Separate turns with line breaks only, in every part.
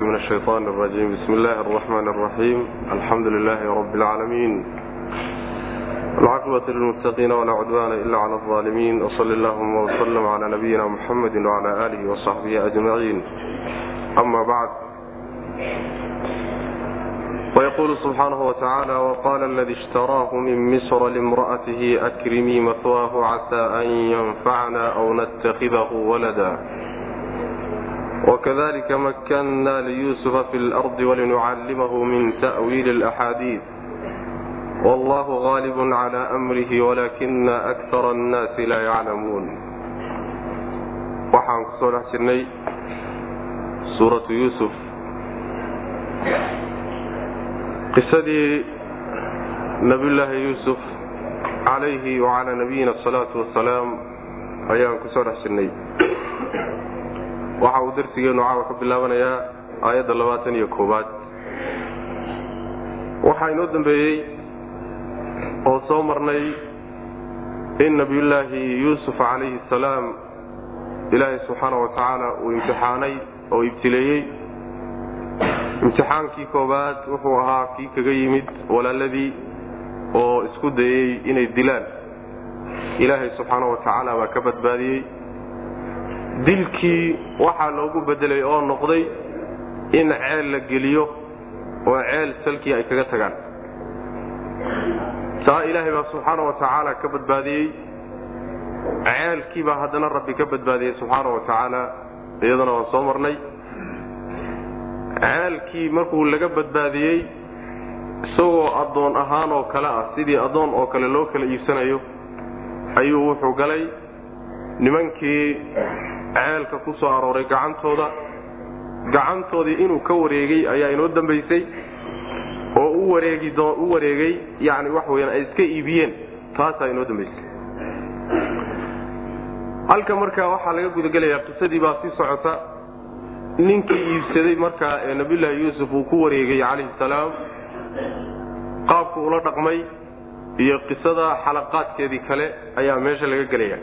من الشيطان الرجيم بسم الله الرحمن الرحيم الحمد لله رب العالمين العقبة للمتقين ولا عدوان إلا على الظالمين وصل اللهم وسلم على نبينا محمد وعلى آله وصحبه أجمعين أما بعد ويقول سبحانه وتعالى وقال الذي اشتراه من مصر لامرأته أكرمي مثواه عسى أن ينفعنا أو نتخذه ولدا وكذلك مكنا ليوسف في الأرض ولنعلمه من تأويل الأحاديث والله غالب على أمره ولكن أكثر الناس لا يعلمون waxaan ku soo dhex jirnay suuratu yuusuf qisadii nabiyullaahi yuusuf calayhi wacalaa nabiyina asalaatu wasalaam ayaan ku soo dhex jirnay waxa uu darsigeenu caawa ka bilaabanayaa aayadda labaatan iyo koowaad. Waxaa inoo dambeeyey oo soo marnay in nabiyullaahi yuusuf calayhi asalaam ilaahay subxaana wa tacaala uu imtixaanay oo ibtileeyey. Imtixaankii koowaad wuxuu ahaa kii kaga yimid walaaladii oo isku dayey inay dilaan. Ilaahay subxaana wa tacaala baa ka badbaadiyey dilkii waxaa loogu bedelay oo noqday in ceel la geliyo oo ceel salkii ay kaga tagaan. Taa ilaahay baa subxaana wa tacaala ka badbaadiyey. Ceelkiibaa haddana rabbi ka badbaadiyey subxaana wa tacaala iyadana waan soo marnay. Ceelkii markuu laga badbaadiyey isagoo addoon ahaan oo kale ah sidii addoon oo kale loo kala iibsanayo ayuu wuxuu galay. Nimankii ceelka ku soo arooray gacantooda. Gacantoodii inuu ka wareegay ayaa inoo dambaysay oo u wareegi u wareegay yani wax weyaan ay iska iibiyeen taasaa inoo dambaysay. Halka markaa waxaa laga gudagelayaa qisadii baa sii socota. Ninkii iibsaday markaa ee nabiyullaahi yuusuf uu ku wareegay calayhi salaam qaabku ula dhaqmay iyo qisada xalaqaadkeedii kale ayaa meesha laga gelaya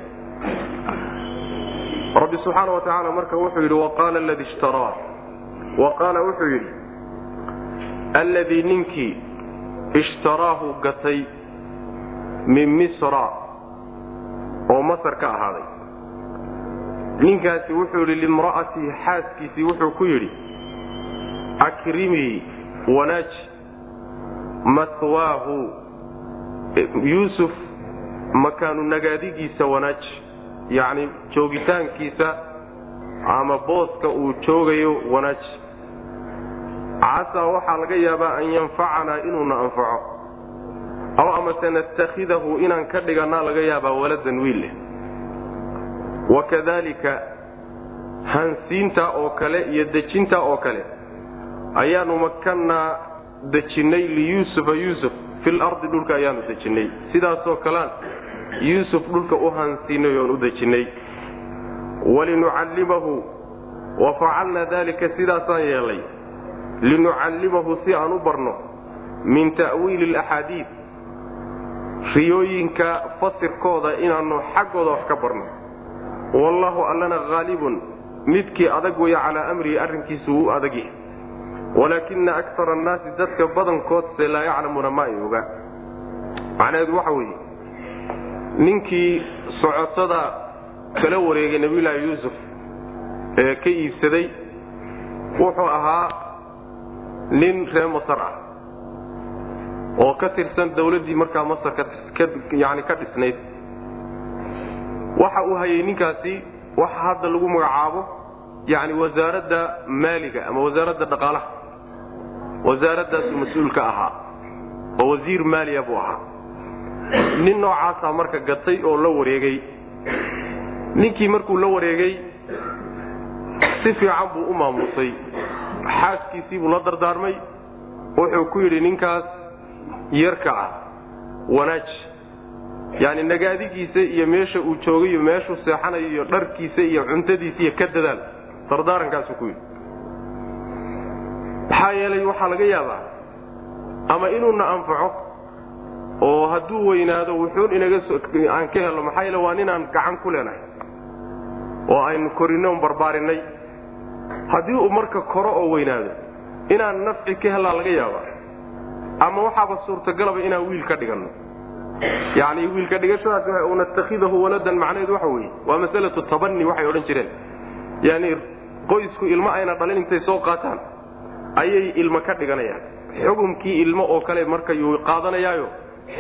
rabbi subxaana wa tacaala marka wuxuu yidhi waqaala ladii ishtaraa wa qaala wuxuu yidhi alladii ninkii ishtaraahu gatay min misra oo masar ka ahaaday. Ninkaasi wuxuu yidhi limra'atihi xaaskiisii wuxuu ku yidhi akrimii wanaaji mahwaahu yuusuf makaanu nagaadigiisa wanaaji yacni joogitaankiisa ama booska uu joogayo wanaaji casaa waxaa laga yaabaa an yanfacanaa inuuna anfaco. Aw amase natakhidahu inaan ka dhigannaa laga yaabaa waladan wiil leh. Wakadalika hansiintaa oo kale iyo dejintaa oo kale ayaanu makannaa dejinnay liyuusufa yuusuf fil ardi dhulka ayaanu dejinnay sidaasoo kalean yuusuf dhulka u hansiinay oon u dejinnay walinucallimahu wa facalna dalika sidaasaan yeelay. Linucallimahu si aan u barno min ta'wiili alaxaadiid riyooyinka fasirkooda inaannu xaggooda wax ka barno. Wallahu allana haalibun midkii adag weya calaa amrihi arrinkiisu wuu adag yahay. Walaakina akara annaasi dadka badankoodse laa yaclamuuna ma ay ogaa macnaheedu waxa weeye ninkii socotada kala wareegay nabiyullaahi yuusuf ee ka iibsaday wuxuu ahaa nin reer masar ah oo ka tirsan dawladdii markaa masar yani ka dhisnayd. Waxa uu hayay ninkaasi waxa hadda lagu magacaabo yani wasaaradda maaliga ama wasaaradda dhaqaalaha wasaaraddaasuu mas'uul ka ahaa oo wasiir maaliya buu ahaa nin noocaasaa marka gatay oo la wareegay. Ninkii markuu la wareegay si fiican buu u maamuusay xaaskiisii buu la dardaarmay. Wuxuu ku yidhi ninkaas yarka ah wanaaji yacni nagaadigiisa iyo meesha uu joogay iyo meeshuu seexanayo iyo dharkiisa iyo cuntadiisa iyo ka dadaal dardaarankaasuu ku yidhi. Maxaa yeelay waxaa laga yaabaa ama inuuna anfaco oo hadduu weynaado wuxuun inaga aan ka helno maxaa yeele waa ninaan gacan ku leenahay oo aynu korinay on barbaarinay. Haddii uu marka koro oo weynaado inaan nafci ka helaa laga yaaba ama waxaaba suurtagalaba inaan wiil ka dhiganno. Yani wiilka dhigashadaas natakhidahu waladan macnaheedu waxa weeye waa masalatu tabani waxay odhan jireen. Yani qoysku ilmo ayna dhalin intay soo qaataan ayay ilmo ka dhiganayaan. Xukumkii ilmo oo kale markayuu qaadanayaayo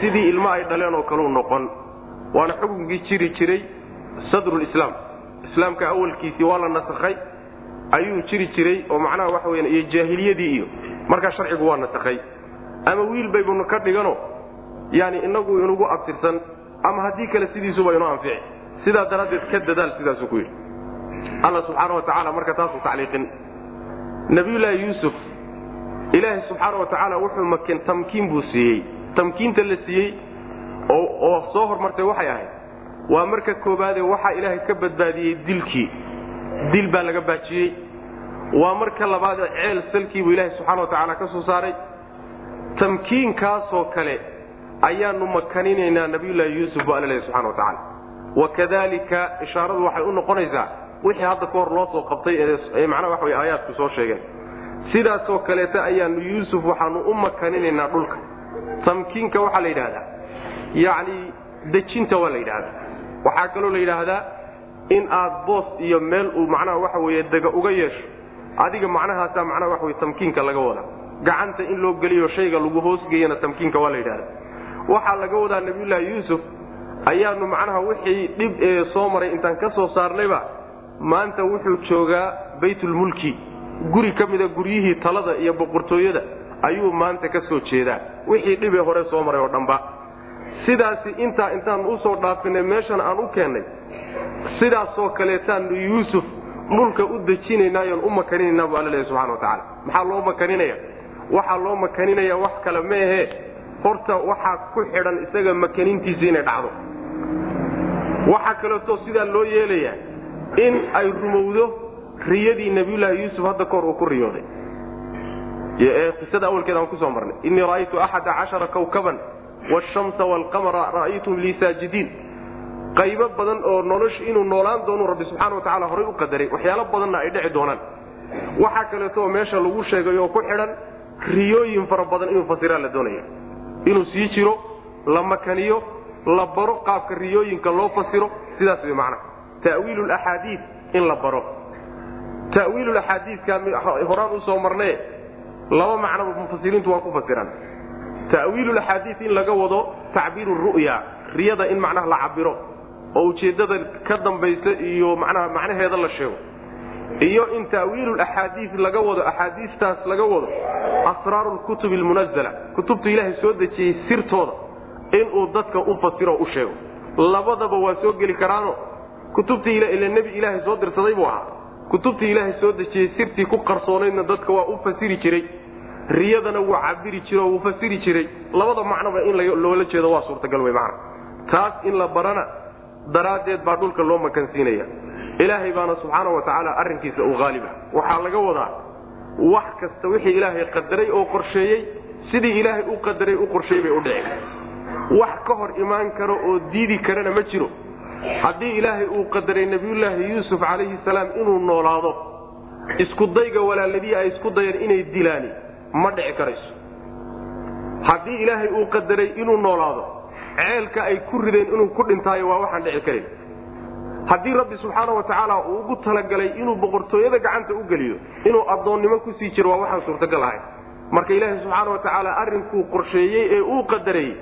sidii ilmo ay dhaleen oo kaleu noqon. Waana xukumkii jiri jiray sadrulislaam islaamka awalkiisii waa la nasakhay ayuu jiri jiray oo macnaha waxa weya iyo jaahiliyadii iyo markaa sharcigu waa nasakhay. Ama wiil baybunu ka dhigano yani inagu inugu abtirsan ama haddii kale sidiisuba inoo anfici. Sidaa daraaddeed ka dadaal sidaasuu ku yidhi. Alla subxaana wa tacaala marka taasuu tacliiqin. Nabiyullaahi yuusuf ilaahay subxaana wa tacaala wuxuu makin tamkiin buu siiyey tamkiinta la siiyey oo soo hormartay waxay ahayd. Waa marka koobaadee waxaa ilaahay ka badbaadiyey dilkii. Dil baa laga baajiyey. Waa marka labaadee ceel salkiibuu ilaahay subxana wa tacaala ka soo saaray. Tamkiinkaasoo kale ayaanu makaninaynaa nabiyullaahi yuusuf bu alla leeyahy subxana wa tacaala wakadalika ishaaradu waxay u noqonaysaa wixii hadda ka hor loo soo qabtay ee macnaha waxa wey aayaadku soo sheegeen. Sidaasoo kaleeta ayaanu yuusuf waxaanu u makaninaynaa dhulka tamkiinka waxaa la yidhahdaa yacni dejinta waa la yidhaahdaa. Waxaa kaloo la yidhaahdaa in aad boos iyo meel uu macnaha waxa weeye dega uga yeesho adiga macnahaasaa macnaha waxa wey tamkiinka laga wadaa. Gacanta in loo geliyo shayga lagu hoosgeeyana tamkiinka waa la yidhahdaa waxaa laga wadaa nabiyullaahi yuusuf ayaanu macnaha wixii dhib ee soo maray intaan ka soo saarnayba maanta wuxuu joogaa baytulmulki guri ka mida guryihii talada iyo boqortooyada ayuu maanta ka soo jeedaa. Wixii dhibee hore soo maray oo dhanba. Sidaasi intaa intaan u soo dhaafinay meeshan aan u keennay sidaasoo kaleetaanu yuusuf dhulka u dejinaynaayon u makaninayna bu alla leeya subxana wa tacaala. Maxaa loo makaninaya? Waxaa loo makaninaya wax kale meehe horta waxaa ku xidhan isaga makanintiisa inay dhacdo. Waxaa kaleeto sidaa loo yeelayaa in ay rumowdo riyadii nabiyullaahi yuusuf hadda kahor uu ku riyooday qisada awalkeeda aan ku soo marnay. Innii ra'aytu axada cashara kawkaban waashamsa waalqamara ra'aytum lii saajidiin. Qaybo badan oo nolosha inuu noolaan doonu rabbi subxaana wa tacala horay u qadaray waxyaalo badanna ay dhici doonaan. Waxaa kaleeto meesha lagu sheegay oo ku xidhan riyooyin fara badan inuu fasiraa la doonaya inuu sii jiro la makaniyo la baro qaabka riyooyinka loo fasiro sidaas way macnaha ta'wiilu laxaadiid in la baro. Ta'wiilulaxaadiidka horaan u soo marnee laba macnoba mufasiriintu waa ku fasiraan ta'wiilulaxaadiid in laga wado tacbiiru ru'ya riyada in macnaha la cabiro oo ujeeddada ka dambaysa iyo macnaha macnaheeda la sheego. Iyo in ta'wiilulaxaadiid laga wado axaadiistaas laga wado asraaru lkutubi almunazala kutubta ilaahay soo dejiyey sirtooda inuu dadka u fasiro u sheego. Labadaba waa soo geli karaano. Kutubtii nebi ilaahay soo dirsaday buu ahaa kutubtii ilaahay soo dejiyey sirtii ku qarsoonaydna dadka waa u fasiri jiray. Riyadana wuu cabiri jiro wuu fasiri jiray. Labada macnoba in loola jeedo waa suurtagal wey macna taas in la barana daraaddeed baa dhulka loo makansiinaya. Ilaahay baana subxaana wa tacaala arrinkiisa u haaliba waxaa laga wadaa wax kasta wixii ilaahay qadaray oo qorsheeyey sidii ilaahay u qadaray u qorsheeyey bay u dhici wax ka hor imaan karo oo diidi karana ma jiro haddii ilaahay uu qadaray nebiyullaahi yuusuf calayhi salaam inuu noolaado isku dayga walaaladii ay isku dayeen inay dilaani ma dhici karayso. Haddii ilaahay uu qadaray inuu noolaado ceelka ay ku rideen inuu ku dhintaayo waa waxaan dhici karan haddii rabbi subxaana wa tacaala uu ugu talagalay inuu boqortooyada gacanta u geliyo inuu addoonnimo ku sii jiro waa waxaan suurtagal ahayn marka ilaahay subxaana wa tacaala arrinkuu qorsheeyey ee uu qadarayey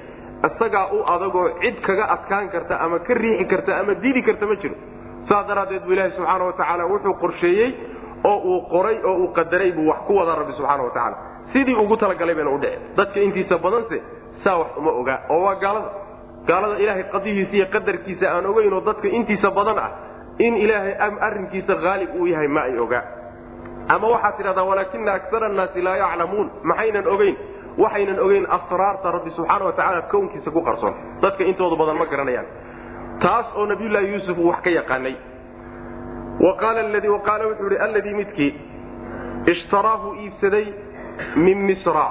isagaa u adagoo cid kaga adkaan karta ama ka riixi karta ama diidi karta ma jiro. Saas daraaddeed buu ilaahi subxaana wa tacaala wuxuu qorsheeyey oo uu qoray oo uu qadaray buu wax ku wadaa rabbi subxaana wa tacaala. Sidii ugu talagalay bayna u dhici dadka intiisa badanse saa wax uma ogaa oo waa gaalada. Gaalada ilaahay qadihiisa iyo qadarkiisa aan ogeynoo dadka intiisa badan ah in ilaahay arrinkiisa haalib uu yahay ma ay ogaa ama waxaad tidhahdaa walaakina akara annaasi laa yaclamuun. Maxaynan ogeyn waxaynan ogeyn asraarta rabbi subxaana wa tacaala kownkiisa ku qarsoon. Dadka intooda badan ma garanayaan. Taas oo nabiyullaahi yuusuf uu wax ka yaqaanay. Qaala wuxuu ihi alladii midkii ishtaraahu iibsaday min misra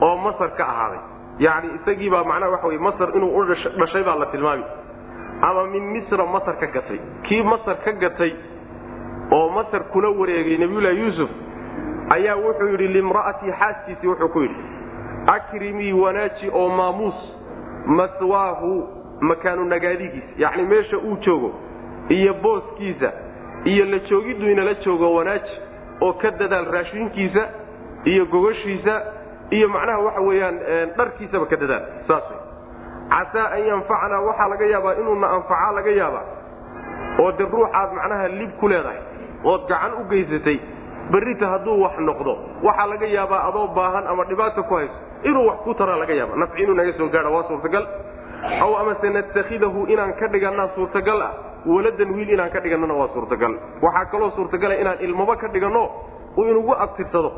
oo masar ka ahaaday. Yani isagiibaa macnaha waxa wey masar inuu u dhashay baa la tilmaami. Ama min misra masar ka gatay. Kii masar ka gatay oo masar kula wareegay nabiyullaahi yuusuf ayaa wuxuu yidhi limra'atii xaaskiisii wuxuu ku yidhi akrimii wanaaji oo maamuus maswaahu makaanu nagaadigiisa yacni meesha uu joogo iyo booskiisa iyo la joogiddu inala joogo wanaaji oo ka dadaal raashinkiisa iyo gogashiisa iyo macnaha waxa weeyaan dharkiisaba ka dadaal. Saas wey casaa an yanfacanaa waxaa laga yaabaa inuuna anfacaa laga yaabaa. Oo de ruuxaad macnaha lib ku leedahay ood gacan u geysatay berrita hadduu wax noqdo waxaa laga yaabaa adoo baahan ama dhibaata ku hayso inuu wax ku taraa laga yaaba nafci inuu naga soo gaadha waa suurtagal. Aw amase natakhidahu inaan ka dhigannaa suurtagal ah waladan wiil inaan ka dhigannana waa suurtagal. Waxaa kaloo suurtagala inaan ilmaba ka dhiganno uu inugu abtirsado.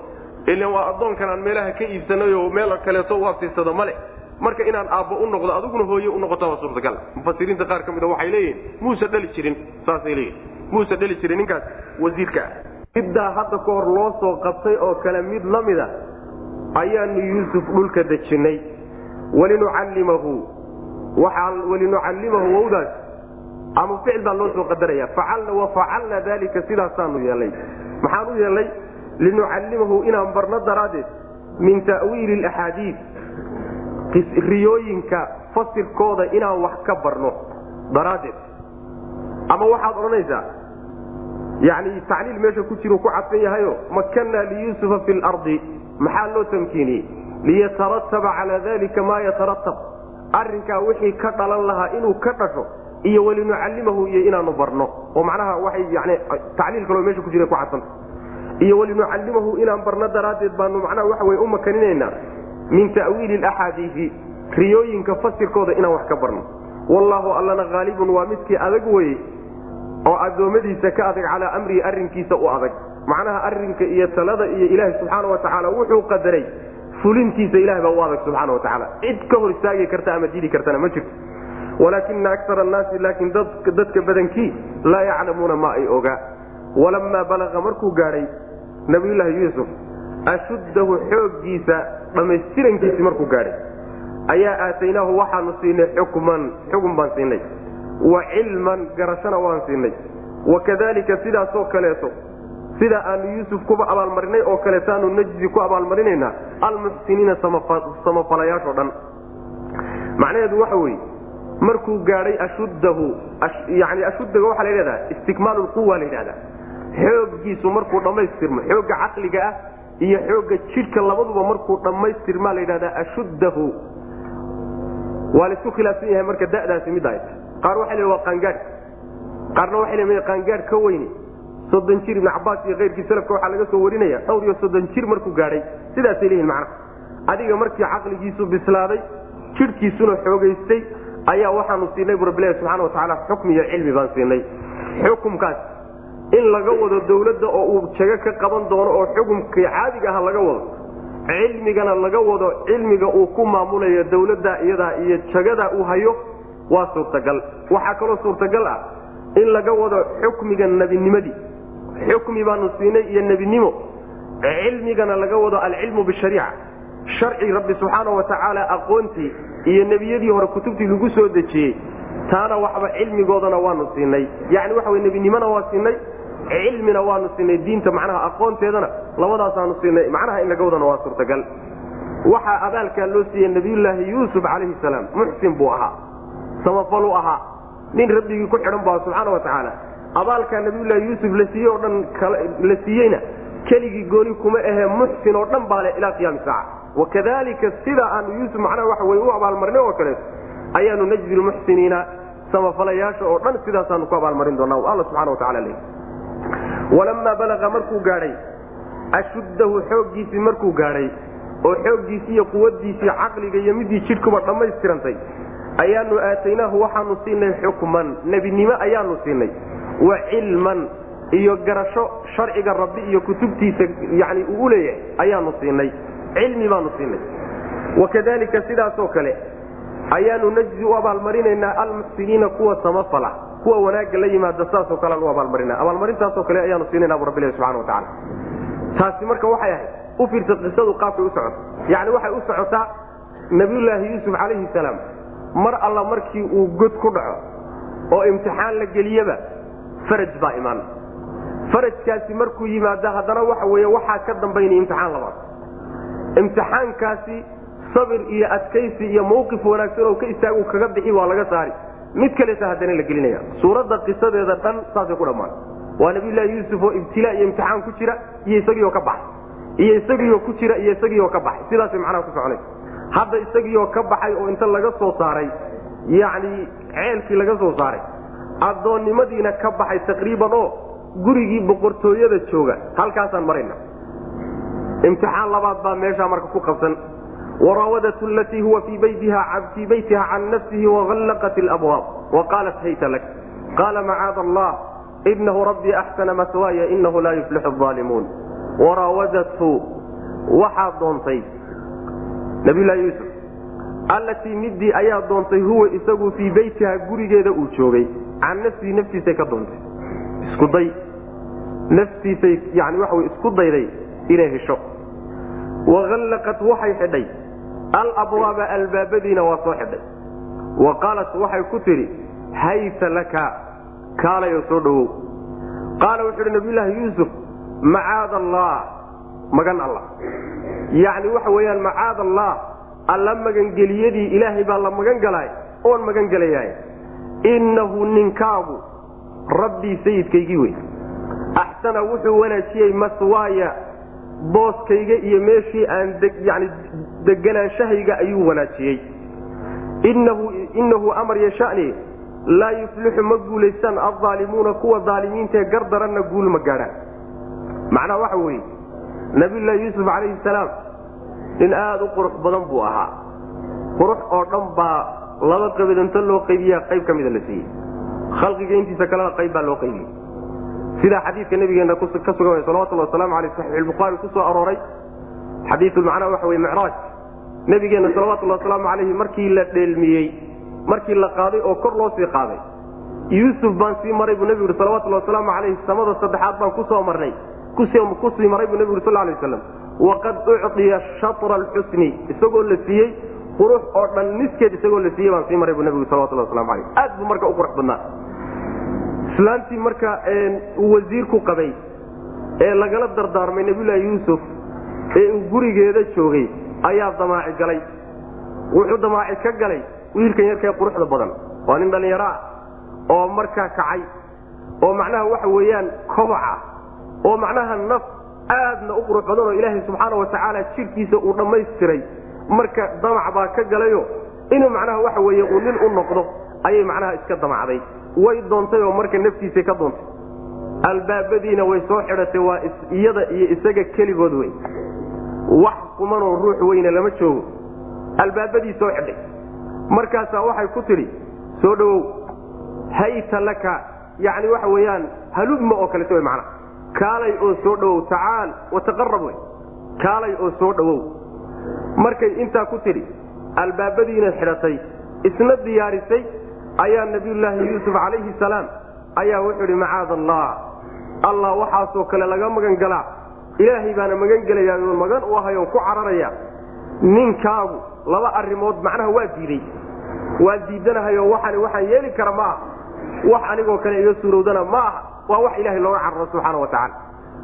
Ilan waa addoonkan aan meelaha ka iibsanayoo meel kaleeto u abtirsado male marka inaan aabbo u noqdo adiguna hooye u noqota waa suurtagal. Mufasiriinta qaar ka mida waxay leeyihiin muuse dhali jirin saasay leeyihiin muuse dhali jirin ninkaas wasiirka ah middaa hadda ka hor loo soo qabtay oo kale mid la mida ayaanu yuusuf dhulka dejinnay. Walinucallimahu walinucallimahu wowdaas ama ficil baa loo soo qadaraya facalna wafacalna dalika sidaasaanu yeelay. Maxaan u yeelnay linucallimahu inaan barno daraaddeed min ta'wiili alaxaadiid riyooyinka fasirkooda inaan wax ka barno daraaddeed. Ama waxaad odhanaysaa yani tacliil meesha ku jiru ku cadfan yahayo makanna liyuusufa fi lardi maxaa loo tamkiiniyey liyatarataba calaa dalika maa yataratab arrinkaa wixii ka dhalan lahaa inuu ka dhasho iyo walinucallimahu iyo inaanu barno. Oo macnaha waxay yani tacliil kaloo meesha ku jira ku cadfanta iyo walinucallimahu inaan barno daraaddeed baanu macnaha waxa weye u makaninaynaa. Min ta'wiili alaxaadiisi riyooyinka fasirkooda inaan wax ka barno. Wallaahu allana haalibun waa midkii adag weye oo addoommadiisa ka adag calaa amrihi arrinkiisa u adag. Macnaha arrinka iyo talada iyo ilaahay subxaana wa tacaala wuxuu qadaray fulintiisa ilahay baa u adag subxaana wa tacaala. Cid ka hor istaagi karta ama diidi kartana ma jirto. Walaakina akara annaasi laakiin dadka badankii laa yaclamuuna ma ay ogaa walamaa balaqa markuu gaadhay nabiyullaahi yuusuf ashuddahu xooggiisa dhammaystirankiisii markuu gaadhay ayaa aataynaahu waxaanu siinay xukman xukun baan siinay wa cilman garashana waan siinay. Wakadalika sidaasoo kaleeto sida aanu yuusuf kuba abaalmarinay oo kaleetaanu najzi ku abaalmarinaynaa almuxsiniina samafalayaashoo dhan. Macnaheedu waxa weeye markuu gaadhay ashuddahu yani ashuddaga waxaa la yidhahdaa istikmaalu lquwa la yidhahdaa. Xooggiisu markuu dhammaystirmo xoogga caqliga ah iyo xoogga jidhka labaduba markuu dhammaystirmaa la yidhahdaa ashuddahu. Waa la isku khilaafsan yahay marka da'daasi mid ay qaar waxay leeyihiin waa qaangaadh. Qaarna waxay leeyihiin qaangaadh ka weyne soddon jir ibnu cabbaas iyo keyrkii salafka waxaa laga soo warinaya dhowr iyo soddon jir markuu gaadhay. Sidaasay leeyihiin macnaha adiga markii caqligiisu bislaaday jidhkiisuna xoogaystay ayaa waxaanu siinay bu rabbilahi subxana wa tacaala xukmi iyo cilmi baan siinay. Xukumkaas in laga wado dawladda oo uu jago ka qaban doono oo xukumkii caadiga aha laga wado cilmigana laga wado cilmiga uu ku maamulayo dawladda iyadaa iyo jagadaa uu hayo waa suurtagal. Waxaa kaloo suurtagal ah in laga wado xukmiga nebinimadii xukmi baanu siinay iyo nebinimo. Cilmigana laga wado alcilmu bishariica. Sharci rabbi subxaana wa tacaala aqoontii iyo nebiyadii hore kutubtii lagu soo dejiyey. Taana waxba cilmigoodana waanu siinay. Yani waxa nebinimona waa siinay cilmina waanu siinay diinta macnaha aqoonteedana labadaasaanu siinay. Macnaha in laga wadana waa suurtagal. Waxaa abaalkaa loo siiyey nabiyullaahi yuusuf calayhi salaam muxsin buu ahaa samafaluu ahaa. Nin rabbigii ku xidhan baa subxaana wa tacaala. Abaalkaa nabiyullaahi yuusuf la siiyey oo dhan la siiyeyna keligii gooni kuma ahee muxsin oo dhan baa le ilaa qiyaami saaca. Wakadalika sida aanu yuusuf macnaha waxa wey u abaalmarinay oo kaleeto ayaanu najzi lmuxsiniina samafalayaasha oo dhan sidaasaanu ku abaalmarin doonaa. Alla subxana wa tacala le walamaa balaqa markuu gaadhay ashuddahu xooggiisii markuu gaadhay oo xooggiisii iyo quwadiisii caqliga iyo midii jidhkuba dhammaystirantay ayaanu aataynaahu waxaanu siinay xukman nebinimo ayaanu siinay wa cilman iyo garasho sharciga rabbi iyo kutubtiisa yani uu u leeyahay ayaanu siinay cilmi baanu siinay. Wakadalika sidaasoo kale ayaanu najzi u abaalmarinaynaa almuxsiniina kuwa samafala kuwa wanaagga la yimaada saasoo kalean u abaalmarina abaalmarintaasoo kale ayaanu siinayna bu rabbilahi subxana wa tacala taasi marka waxay ahayd u fiirsa qisadu qaabkay u socoto. Yani waxay u socotaa nabiyullaahi yuusuf calayhi salaam mar alla markii uu god ku dhaco oo imtixaan la geliyaba faraj baa imaan. Farajkaasi markuu yimaado haddana waxa wey waxaa ka dambaynaya imtixaan labaad. Imtixaankaasi sabir iyo adkaysi iyo mawqif wanaagsan oo ka istaagu kaga bixi waa laga saari. Mid kaleta haddana la gelinaya. Suuradda qisadeeda dhan saasay ku dhammaan. Waa nabiylahi yuusuf oo ibtilaa iyo imtixaan ku jira iyo isagiioo ka baxay iyo isagiioo ku jira iyo isagiioo ka baxay sidaasay macnaha ku soconay hadda isagiioo ka baxay oo inta laga soo saaray yacni ceelkii laga soo saaray addoonnimadiina ka baxay taqriiban oo gurigii boqortooyada jooga. Halkaasaan marayna. Imtixaan labaad baa meeshaa marka ku qabsan. Waraawadatu latii huwa fii baytiha can nafsihi wallaqat labwaab waqaalat hayta lak. Qaala macaada allah inahu rabbii axsana maswaaya inahu laa yuflixu aalimuun waraawadathu waxaad doontay nabiylahi yuusuf allatii midii ayaa doontay huwa isagu fii beytiha gurigeeda uu joogay. Can nafsihi naftiisay ka doontay. Isku day. Naftiisay yani waxa wy isku dayday inay hesho. Wallaqat waxay xidhay. Alabwaaba albaabadiina waa soo xidhay. Wa qaalat waxay ku tidhi hayta laka kaalayo soo dhowow. Qaala wuxuu uhi nabiyulaahi yuusuf macaada allah magan allah yacni waxa weeyaan macaada allah alla magangeliyadii ilaahay baa la magan oon magan gelayaay innahu ninkaagu rabbii sayidkaygii wey axsana wuxuu wanaajiyey maswaaya booskayga iyo meeshii aan yani deganaanshahayga ayuu wanaajiyey. Innahu amar yashani laa yuflixu ma guulaystaan aldaalimuuna kuwa daalimiintaee gardaranna guul ma gaadhaan. Macnaha waxa weeye nabiyulaahi yuusuf calayhi salaam nin aada u qurux badan buu ahaa. Qurux oo dhan baa laba inta loo qaybiya qayb ka mida la siiyey. Khalqiga intiisa kalena qayb baa loo qaybiyey sidaa xadiidka nabigeena ka sugan salawatulli wasalaamu aleyh saxiixulbukhaari ku soo arooray xadiiu macnaha waxa wey micraaj nabigeena salawatullhi wasalaamu calayhi markii la dheelmiyey markii la qaaday oo kor loo sii qaaday yuusuf baan sii maray buu nebigu yhi salawatullhi wasalaamu calayhi samada saddexaad baan ku soo marnay ku sii maray buu yhi sal lay waslam waqad ucdiya shatra alxusni isagoo la siiyey qurux oo dhan niskeed isagoo la siiyey baan sii maray buu nebigu salawatulhi waslamu alayh aad buu marka u qurux badnaa. Islaantii marka wasiirku qabay ee lagala dardaarmay nabiyulaahi yuusuf ee uu gurigeeda joogay ayaa damaaci galay. Wuxuu damaaci ka galay wiilkan yarkae quruxda badan. Waa nin dhallinyaro ah oo markaa kacay. Oo macnaha waxa weeyaan kobaca oo macnaha naf aadna u qurux badan oo ilaahay subxaana watacaala jidhkiisa uu dhammaystiray. Marka damac baa ka galayo inuu macnaha waxa weeye uu nin u noqdo ayay macnaha iska damacday. Way doontay oo marka naftiisay ka doontay. Albaabadiina way soo xidhatay waa iyada iyo isaga keligood wey wax kumanoo ruux weyne lama joogo. Albaabadii soo xidhay. Markaasaa waxay ku tidhi soo dhowow hayta laka. Yani waxa weeyaan halubma oo kaleto mana kaalay oo soo dhowow tacaal wataqarab wey kaalay oo soo dhowow. Markay intaa ku tidhi albaabadiina xidhatay isna diyaarisay ayaa nabiyulaahi yuusuf calayhi salaam ayaa wuxuu idhi macaad allah allah waxaasoo kale laga magan galaa. Ilaahay baana magan gelayaa oo magan u ahay oo ku cararaya ninkaagu laba arrimood macnaha waa diiday. Waa diidanahayo waxani waxaan yeeli kara ma aha wax anigoo kale iga suurowdana ma aha waa wax ilaahay looga cararo subxaana wa tacaala.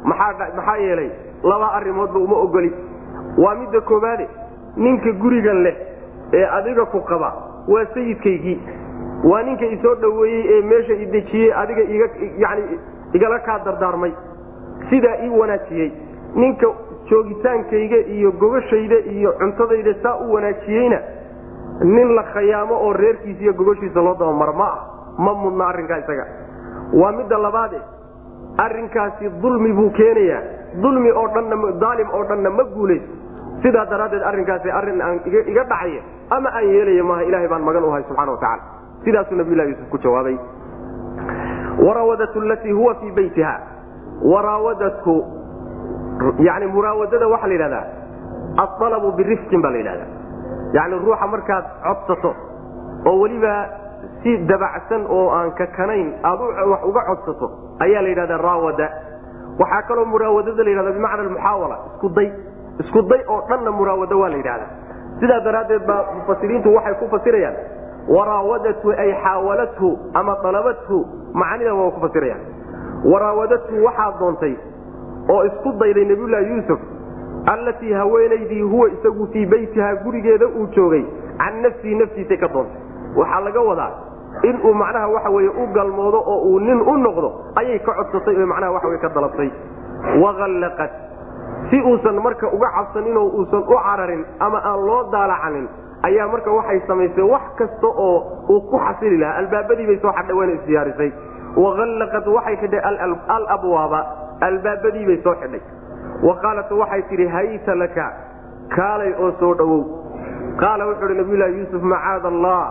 Maxaa yeelay laba arrimoodba uma ogoli. Waa midda koobaade ninka gurigan leh ee adiga ku qaba waa sayidkaygii. Waa ninka isoo dhoweeyey ee meesha idejiyey adiga yani igala kaa dardaarmay. Sidaa ii wanaajiyey. Ninka joogitaankayga iyo gogashayda iyo cuntadayda saa u wanaajiyeyna nin la khayaamo oo reerkiisa iyo gogoshiisa loo dabamaro ma ah ma mudna arrinkaa isaga waa midda labaade arrinkaasi dulmi buu keenayaa. Dulmi oo dhanna daalim oo dhanna ma guulayso sidaa daraaddeed arrinkaasi arrin aan iga dhacaya ama aan yeelaya maaha ilahay baan magan u hay subxana watacala sidaasuu nabiyulahi yuusuf ku jawaabay. Waraawadatu latii huwa fii beytiha waraawadatku yani muraawadada waxaa la yidhahdaa aalabu birifqin baa la yidhahdaa. Yani ruuxa markaad codsato oo weliba si dabacsan oo aan kakanayn aad wax uga codsato ayaa la yidhahdaa raawada. Waxaa kaloo muraawadada la yidhahda bimacna muxaawala iskuday isku day oo dhanna muraawado waa la yidhahdaa. Sidaa daraaddeed baa mufasiriintu waxay ku fasirayaan waraawadatu ay xaawalathu ama alabathu macnida waa ku fasirayaan.
Waraawadatu waxaa doontay oo isku dayday nabiyullaahi yuusuf allatii haweenaydii huwa isagu fii beytihaa gurigeeda uu joogay can nafsihi naftiisay ka doontay. Waxaa laga wadaa inuu macnaha waxa weye u galmoodo oo uu nin u noqdo ayay ka codsatay oo macnaha waxa wey ka dalabtay. Waqallaqat si uusan marka uga cabsaninoo uusan u cararin ama aan loo daalacanin ayaa marka waxay samaysay wax kasta oo uu ku xasili lahaa. Albaabadii bay soo xadhay wayna isdiyaarisay waqallaqat waxay xidhay alabwaaba. Albaabadii bay soo xidhay. Wa qaalat waxay tidhi hayta laka kaalay oo soo dhowow. Qaala wuxuu uhi nabiyullaahi yuusuf macaada allah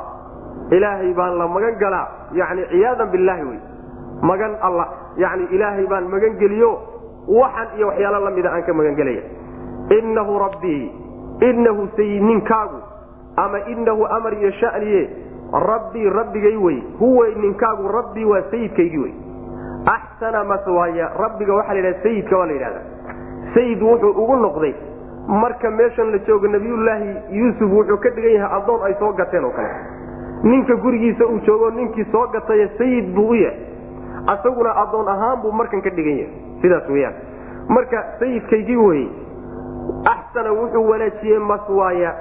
ilaahay baan la magan galaa. Yani ciyaadan billaahi wey magan alla yani ilaahay baan magan geliyo. Waxan iyo waxyaalo la mida aan ka magan gelaya rabbii innahu sayid ninkaagu. Ama inahu amar iyo shaniye rabbii rabbigay wey huwa ninkaagu rabbii waa sayidkaygii wey axsana maswaaya. Rabbiga waxaa la yidhaha sayidka waa la yidhahda sayid wuxuu ugu noqday. Marka meeshan la joogo nabiyullaahi yuusuf wuxuu ka dhigan yahay addoon ay soo gateen oo kale ninka gurigiisa uu joogo ninkii soo gataya sayid buu u yahay. Asaguna addoon ahaan buu markan ka dhigan yahay sidaas weyaan marka sayidkaygii weye axsana wuxuu wanaajiyey maswaaya.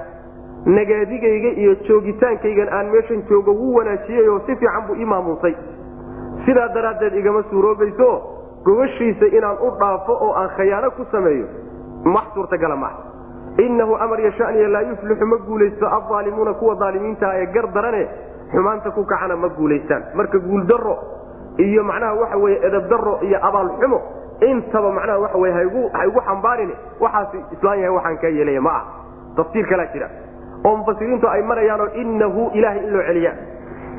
Nagaadigayga iyo joogitaankaygan aan meeshan joogo wuu wanaajiyey oo si fiican buu ii maamuusay. Sidaa daraaddeed igama suuroobayso gobashiisa inaan u dhaafo oo aan khayaano ku sameeyo wax suurtagala maaha innahu amar iyo shaniya laa yuflixu ma guulaysto aldaalimuuna kuwa daalimiinta ee gar darane xumaanta ku kacana ma guulaystaan marka guuldaro iyo macnaha waxa weye edabdaro iyo abaalxumo intaba macnaha waxa weye ha igu xambaarin waxaas islaan yahay waxaan kaa yeelaya ma ah tafsiir kalaa jira oo mufasiriintu ay marayaanoo inahu ilahay in loo celiya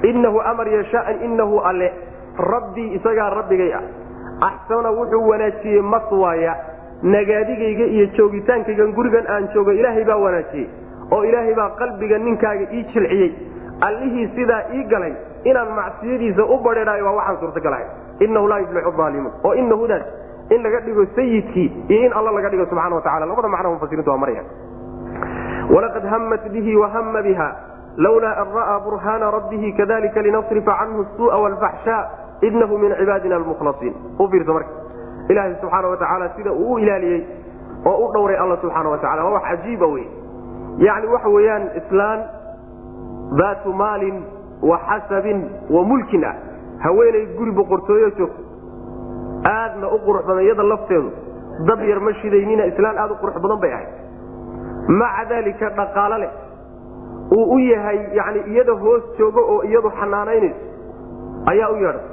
inahu amar iyo shaan inahu alle rabbii isagaa rabbigay ah axsana wuxuu wanaajiyey maswaaya nagaadigayga iyo joogitaankaygan gurigan aan joogo ilaahay baa wanaajiyey oo ilaahay baa qalbiga ninkaaga ii jilciyey. Allihii sidaa ii galay inaan macsiyadiisa u badheedhayo waa waxaan suurtagalahay. Inahu laa yuflixu aalimuun oo inahudaas in laga dhigo sayidkii iyo in alla laga dhigo subxana wa tacala labada macno mufasiriintu waa maraya walaqad hamat bihi wahama biha lawlaa an ra'aa burhaana rabbihi kadalika linasrifa canhu suu'a waalfaxshaa inahu min cibaadina almukhlasiin. U fiirso marka ilaahay subxaana wa tacaala sida uu u ilaaliyey oo u dhowray alla subxaana wa tacala waa wax cajiiba wey yacni waxa weeyaan islaan daatu maalin wa xasabin wa mulkin ah. Haweenay guri boqortooyo joogto aadna u qurux badan iyada lafteedu. Dab yar ma shidaynina islaan aad u qurux badan bay ahayd. Maca daalika dhaqaalo leh. Uu u yahay yani iyada hoos joogo oo iyadu xanaanaynayso ayaa u yeedhay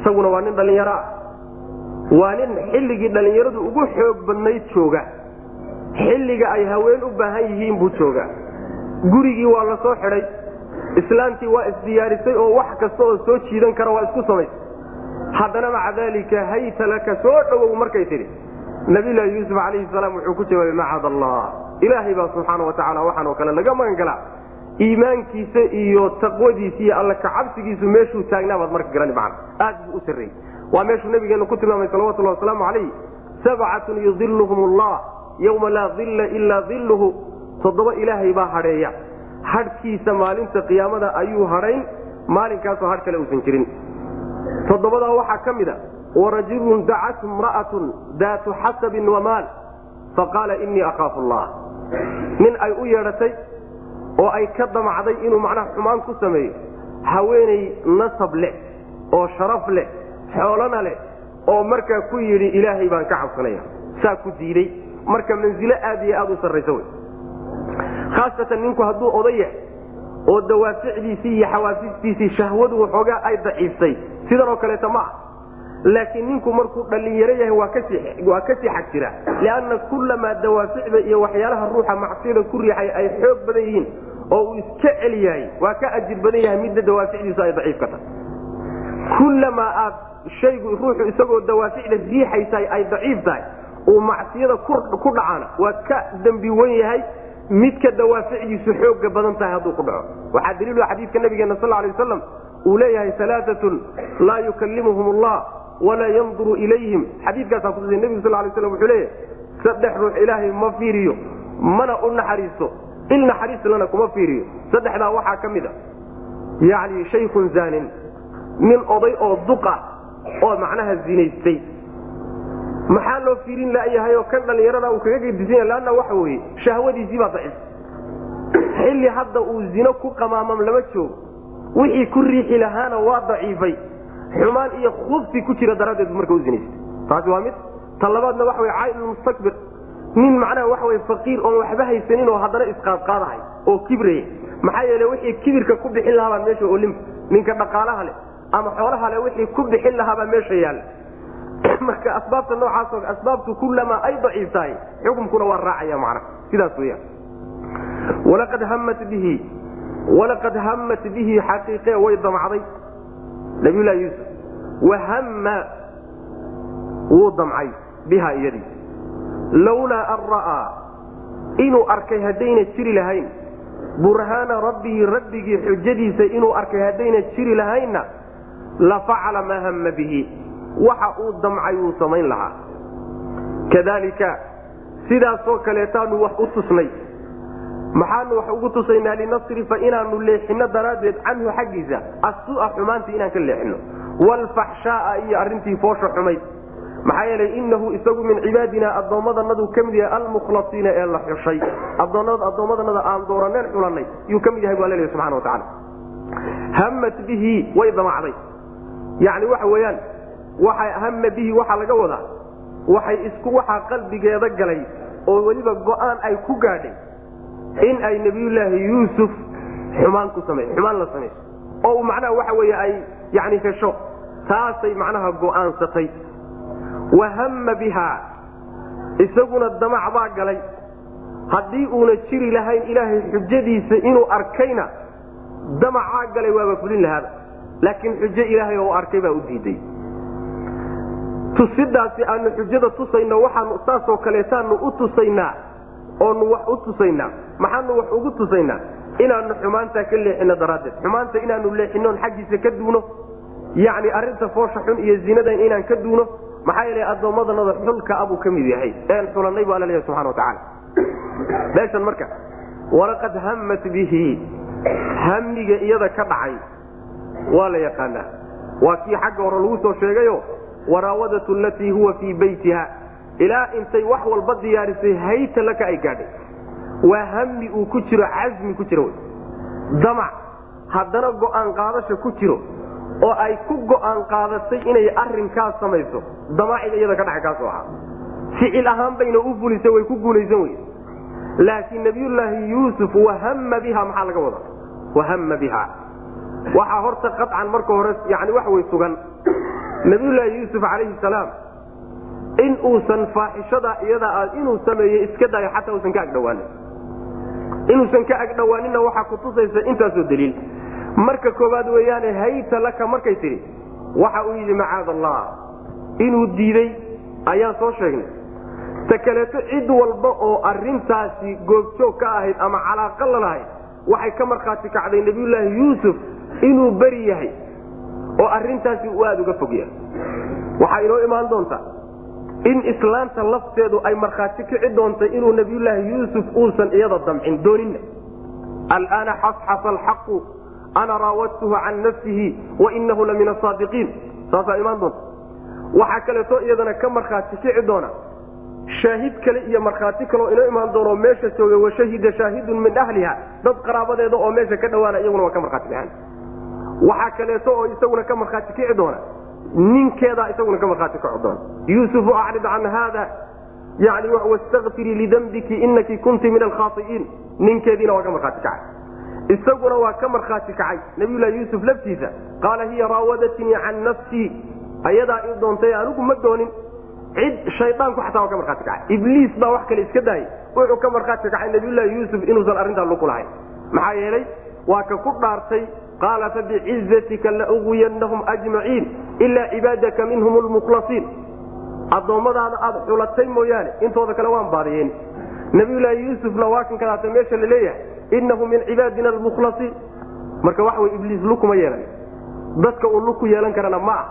isaguna waa nin dhallinyaro ah waa nin xilligii dhallinyaradu ugu xoog badnayd jooga. Xilliga ay haween u baahan yihiin buu joogaa. Gurigii waa la soo xidhay. Islaantii waa isdiyaarisay oo wax kasta oo soo jiidan kara waa isku samaysay haddana maca daalika hayta laka soo dhowow markay tidhi. Nabiylahi yuusuf calayhi salaam wuxuu ku jawaabay macad allah. Ilaahay baa subxaana wa tacala waxaan oo kale laga magan galaa. Iimaankiisa iyo taqwadiisa iyo alla kacabsigiisu meeshuu taagnaa baad marka garani macana. Aad buu u sarreeyey waa meeshuu nabigeenu ku tilmaamay salawatullahi wasalaamu calayh sabcatun yudiluhum allah yowma laa dilla ilaa dilluhu toddoba ilaahay baa hadheeya. Hadhkiisa maalinta qiyaamada ayuu hadhayn maalinkaasoo hadh kale uusan jirin. Toddobadaa waxaa ka mid a warajulun dacatu imra'atun daatu xasabin wamaal faqaala innii akhaafu allah. Nin ay u yeedhatay oo ay ka damacday inuu macnaha xumaan ku sameeyo haweenay nasab leh oo sharaf leh xoolana leh oo markaa ku yidhi ilaahay baan ka cabsanaya saa ku diiday marka manzilo aad iyo aad u sarraysa wey khaasatan ninku hadduu oday yahay oo dawaaficdiisii iyo xawaasistiisii shahwadu waxoogaa ay daciiftay sidan oo kaleeta ma ah laakiin ninku markuu dhallinyaro yahay waa ka sii xag jira. Lianna kullamaa dawaaficda iyo waxyaalaha ruuxa macsiyada ku riixay ay xoog badan yihiin oo uu iska cel yahay waa ka ajir badan yahay midda dawaaficdiisu ay daciif shaygu ruuxu isagoo dawaaficda riixaysa ay daciif tahay uu macsiyada ku dhacaana waa ka dembi wen yahay midka dawaaficdiisu xooga badan tahay hadduu ku dhaco. Waxaa daliilu xadiidka nabigeena sal lay waslam uu leeyahay alaaatun laa yukallimuhum allah walaa yanduru ilayhim. Xadiikaasaa kutusay nebigu sal lay slam wuxuu leeyahay saddex ruux ilaahay ma fiiriyo mana u naxariisto il naxariislana kuma fiiriyo. Saddexdaa waxaa ka mid a yani shaykun zaanin nin oday oo duqa oo macnaha zinaystay. Maxaa loo fiirin oo kan dhallinyarada uu kaga gedisanya lanna waxa weye shahwadiisii baa daciif. Xilli hadda uu zino ku qamaamam lama joogo. Wixii ku riixi lahaana waa daciifay. Xumaan iyo khubsi ku jira daraaddeed marka u zinaystay. Taasi waa mid. Ta labaadna waxa wey caail mustakbir nin macnaha waxa wey faqiir oon waxba haysanin oo haddana isqaadqaadahay oo kibraya maxaa yeele wixii kibirka ku bixin lahaabaa meesha olim ninka dhaqaalaha leh ama xoolaha wixii ku bixin lahaabaa meesha yaalla marka asbaabta noocaasoo asbaabtu kulamaa ay daciif tahay xukumkuna waa raacaya macna. Sidaas weyaan walaqad hammat bihi walaqad hammat bihi xaqiiqe way damcday. Nabiyullahi yuusuf wahamma wuu damcay biha iyadii. Lawlaa an ra'aa inuu arkay haddayna jiri lahayn. Burhaana rabbihi rabbigii xujadiisa inuu arkay haddayna jiri lahaynna la facala maa hamma bihi. Waxa uu damcay wuu samayn lahaa. Kadalika sidaasoo kaleetaanu wax u tusnay. Maxaanu wax ugu tusaynaa linasrifa inaanu leexino daraaddeed canhu xaggiisa. Asua xumaantii inaan ka leexino waalfaxshaaa iyo arrintii foosha xumayd maxaa yeelay inahu isagu min cibaadina addoommadanadu ka mid yahay almukhlasiina ee la xushay. Addoommadanada aan dooraneen xulanay yuu ka mid yahay alla leeyahy subxana wa tacala hammat bihi way damacday yani waxa weeyaan waxa hama bihi waxaa laga wadaa. Waxay isku waxaa qalbigeeda galay oo weliba go'aan ay ku gaadhay in ay nebiyullaahi yuusuf xumaan ku same xumaan la samayso oo uu macnaha waxa weeye ay yani hesho taasay macnaha go'aansatay wahama bihaa isaguna damac baa galay. Haddii uuna jiri lahayn ilaahay xujadiisa inuu arkayna damacaa galay waaba fulin lahaaba laakiin xujo ilaahay oo arkay baa u diiday. Tusidaasi aanu xujada tusayno waxaanu saasoo kaleetaanu u tusaynaa oonu wax u tusaynaa maxaanu wax ugu tusaynaa inaanu xumaantaa ka leexino daraaddeed. Xumaanta inaanu leexinoon xaggiisa ka duuno yacni arrinta foosha xun iyo zinadan inaan ka duuno maxaa yeele addoommadanada xulka abuu ka mid yahay. Een xulanay bu alla leeyahy subxana wa tacaala meeshan marka walaqad hammat bihi hamiga iyada ka dhacay waa la yaqaanaa. Waa kii xagga hore lagu soo sheegayo waraawadatu alatii huwa fii beytiha ilaa intay wax walba diyaarisay hayta laka ay gaadhay. Waa hami uu ku jiro casmi ku jiro. Damac haddana go'aan qaadasha ku jiro oo ay ku go'aan qaadatay inay arinkaas samayso damaaciga iyada ka dhaca kaasoo ahaa. Ficil ahaan bayna u fulisay way ku guulaysan wey laakiin nabiyullaahi yuusuf wahama biha maxaa laga wada wahama biha waxaa horta qacan marka hore yani wax way sugan. Nabiyullaahi yuusuf calayhi salaam in uusan faaxishada iyadaa inuu sameeyey iska dayo xataa uusan ka agdhawaanin. Inuusan ka agdhawaaninna waxaa kutusaysa intaasoo daliil. Marka koowaad weeyaane hayta laka markay tidhi waxa uu yidhi macaad allah inuu diiday ayaan soo sheegnay. Ta kaleeto cid walba oo arintaasi goobjoog ka ahayd ama calaaqa la lahayd waxay ka markhaati kacday nebiyullaahi yuusuf inuu beri yahay oo arintaasi uu aada uga fog yahay. Waxaa inoo imaan doontaa in islaanta lafteedu ay markhaati kici doontay inuu nebiyullaahi yuusuf uusan iyada damcin doonina alaana xasxasa alxaqu ana raawadtuhu can nafsihi wainahu la min asaadiqiin saasaa imaan doonta. Waxaa kaleeto iyadana ka markhaati kici doona shaahid kale iyo markhaati kaleo inoo imaan doono meesha jooga washahida shaahidun min ahliha. Dad qaraabadeeda oo meesha ka dhawaana iyaguna waa ka markhaati kiceen waxaa kaleeto oo isaguna ka markhaati kici doona. Ninkeedaa isaguna ka markhaati kici doona. Yuusufu acrid can haada. Yani wastakfirii lidambiki inaki kunti min alkhaai'iin ninkeediina waa ka markhaati kacay. Isaguna waa ka markhaati kacay. Nabiyullahi yuusuf laftiisa qaala hiya raawadatnii can nafsii ayadaa ii doontay anigu ma doonin. Cid shaydaanku xataa waa ka markhaati kacay. Ibliis baa wax kale iska daayay. Wuxuu ka markhaati kacay nabiyullaahi yuusuf inuusan arrintaa luku lahayn maxaa yeelay waa ka ku dhaartay qaala fabicizatika lauwiyannahum ajmaciin ilaa cibaadaka minhum lmukhlasiin addoommadaada aada xulatay mooyaane intooda kale waan baadiyeen nabiyullaahi yuusufna waa kan kadaata meesha la leeyahay inahu min cibaadina almukhlasiin marka waxa wey ibliis lukuma yeelan dadka uu luku yeelan karana ma ah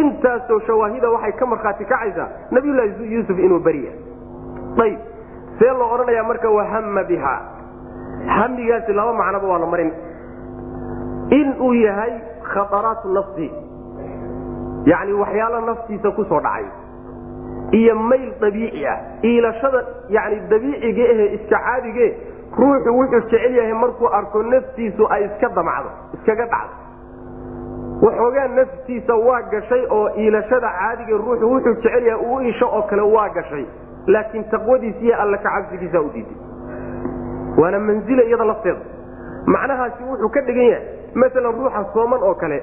intaasoo shawaahida waxay ka markhaati kacaysaa nabiyullaahi yuusuf inuu beriya ayb see loo odhanayaa marka wahama biha hamigaasi laba macnoba waa la marin in uu yahay khataraatu nafsi. Yacni waxyaalo naftiisa ku soo dhacay. Iyo mayl dabiici ah. Iilashada yani dabiiciga ahe iska caadige ruuxu wuxuu jecel yahay markuu arko naftiisu ay iska damacdo iskaga dhacdo. Waxoogaa naftiisa waa gashay oo iilashada caadiga ruuxu wuxuu jecel yahay uu isho oo kale waa gashay. Laakiin taqwadiisa iyo alla kacabsigiisa u diiday waana manzila iyada lafteeda macnahaasi wuxuu ka dhigan yahay maalan ruuxa sooman oo kale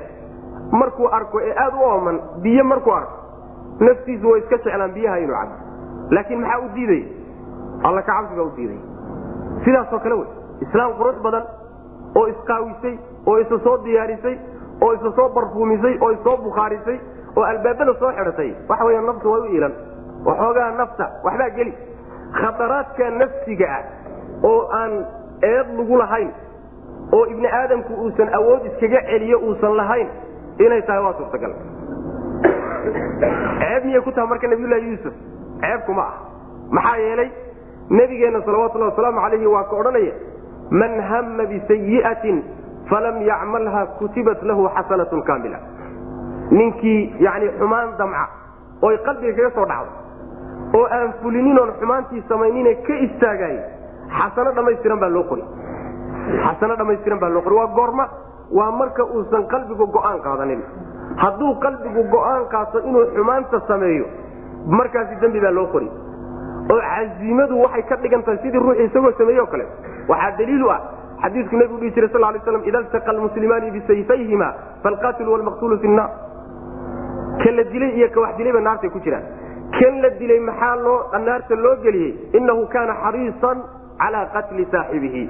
markuu arko ee aada u ooman biyo markuu arko naftiisu way iska jeclaan biyaha inuu cabo laakiin maxaa u diidaya alla kacabsigaa u diiday. Sidaasoo kale wey islaam qurux badan oo isqaawisay oo isa soo diyaarisay oo isa soo barfuumisay oo isoo bukhaarisay oo albaabada soo xidhatay waxa weya naftu way u iilan waxoogaa nafta waxbaa geli. Khataraadka nafsiga ah oo aan eed lagu lahayn oo ibni aadamku uusan awood iskaga celiyo uusan lahayn inay tahay waa suurtagal. Ceeb miyay ku tahay marka nabiyullaahi yuusuf? Ceebkuma ah maxaa yeelay nebigeenna salawatullahi wasalaamu calayhi waa ka odhanaya man hamma bisayi'atin falam yacmalha kutibat lahu xasanatun kaamila. Ninkii yani xumaan damca oy qalbiga kaga soo dhacdo oo aan fulinin oon xumaantii samaynine ka istaagay xasano dhammaystiran baa loo qori xasano dhammaystiran baa loo qori waa goorma waa marka uusan qalbigu go'aan qaadanin. Hadduu qalbigu go'aan qaato inuu xumaanta sameeyo markaasi dembi baa loo qori. Oo casiimadu waxay ka dhigan tahay sidii ruux isagoo sameeye o kale. Waxaa daliil u ah xadiidku nebigu dhihi jiray sal lay slam ida ltaqa almuslimaani bisayfayhima falqatilu walmaqtulu fi nnaar kan la dilay iyo ka wax dilayba naartay ku jiraan. Kan la dilay maxaa loo naarta loo geliyey? Inahu kaana xariisan calaa qatli saaxibihi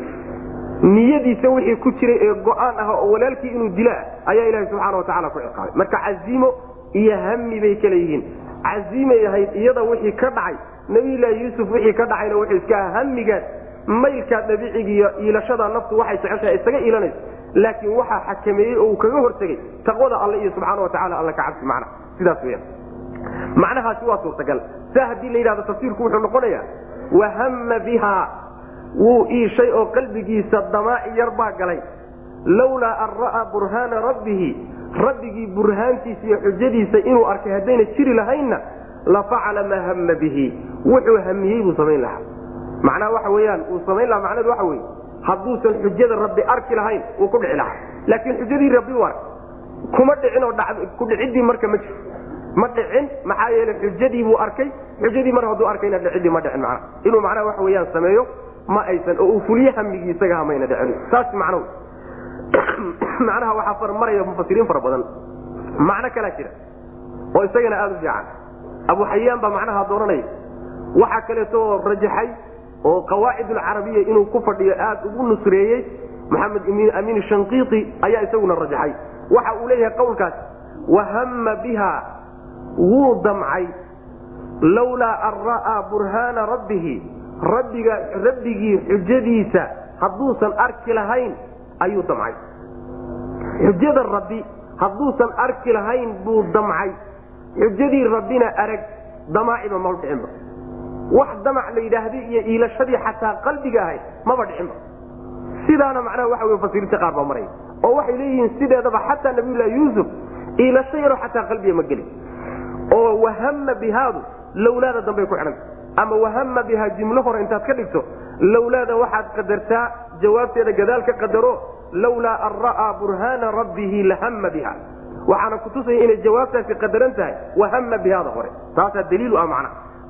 niyadiisa wixii ku jiray ee go'aan ah oo walaalkii inuu dilaa ayaa ilahi subxaana watacala ku ciqaabay. Marka casiimo iyo hami bay kala yihiin. Casiimay ahayd iyada wixii ka dhacay nabiyulaahi yuusuf wixii ka dhacayna wuxuu iska hamigaas maylkaa dabiicigiiyo iilashada naftu waxay jeceshahay isaga iilanayso laakiin waxaa xakameeyey oo uu kaga hortegay taqwada alle iyo subxaana watacala alla ka cabsi macna. Sidaas weyaan macnahaasi waa suurtagal. Saa haddii la yidhahdo tafsiirku wuxuu noqonayaa wahama biha wuu iishay oo qalbigiisa damaaci yar baa galay. Lawlaa an ra'aa burhaana rabbihi rabbigii burhaantiisa iyo xujadiisa inuu arkay haddayna jiri lahaynna la facala maa hama bihi. Wuxuu hamiyey buu samayn lahaa. Macnaha waxa weyaan uu samayn lahaa macnadu waxa weye hadduusan xujada rabbi arki lahayn wuu ku dhici lahaa. Laakiin xujadii rabbi u ark kuma dhicin oo kudhiciddii marka ma jiro. Ma dhicin maxaa yeele xujadii buu arkay xujadii mar hadduu arkayna dhicidii ma dhicin mana inuu macnaha waxa weyaan sameeyo ma aysan oo uu fuliye hamigii isaga hamayna dhicin. Saas macno. Macnaha waxaa maraya mufasiriin fara badan. Macno kalaa jira. Oo isagana aada u fiican. Abu xayaan baa macnaha dooranaya waxaa kaleeto rajaxay oo qawaacid alcarabiya inuu ku fadhiyo aada ugu nusreeyey maxamed amiin shanqiiti ayaa isaguna rajaxay. Waxa uu leeyahay qowlkaas. Wahama biha wuu damcay lawlaa an ra'aa burhaana rabbihi rabbiga rabbigii xujadiisa hadduusan arki lahayn ayuu damcay. Xujada rabbi hadduusan arki lahayn buu damcay. Xujadii rabbina arag damaaciba maba dhicinba wax damac la yidhaahday iyo iilashadii xataa qalbiga ahayd maba dhicinba sidaana macnaha waxa wey mufasiriinta qaar baa maraya oo waxay leeyihiin sideedaba xataa nabiyullahi yuusuf iilasho yaroo xataa qalbiga ma gelin oo wahama bihaadu lawlaada dambay ku xidhanta ama wahama bihaa jimlo hore intaad ka dhigto lawlaada waxaad qadartaa jawaabteeda gadaal ka qadaro lawlaa an ra'aa burhaana rabbihi lahama biha. Waxaana kutusaya inay jawaabtaasi qadaran tahay wahama bihaada hore. Taasaa daliilu ah macna.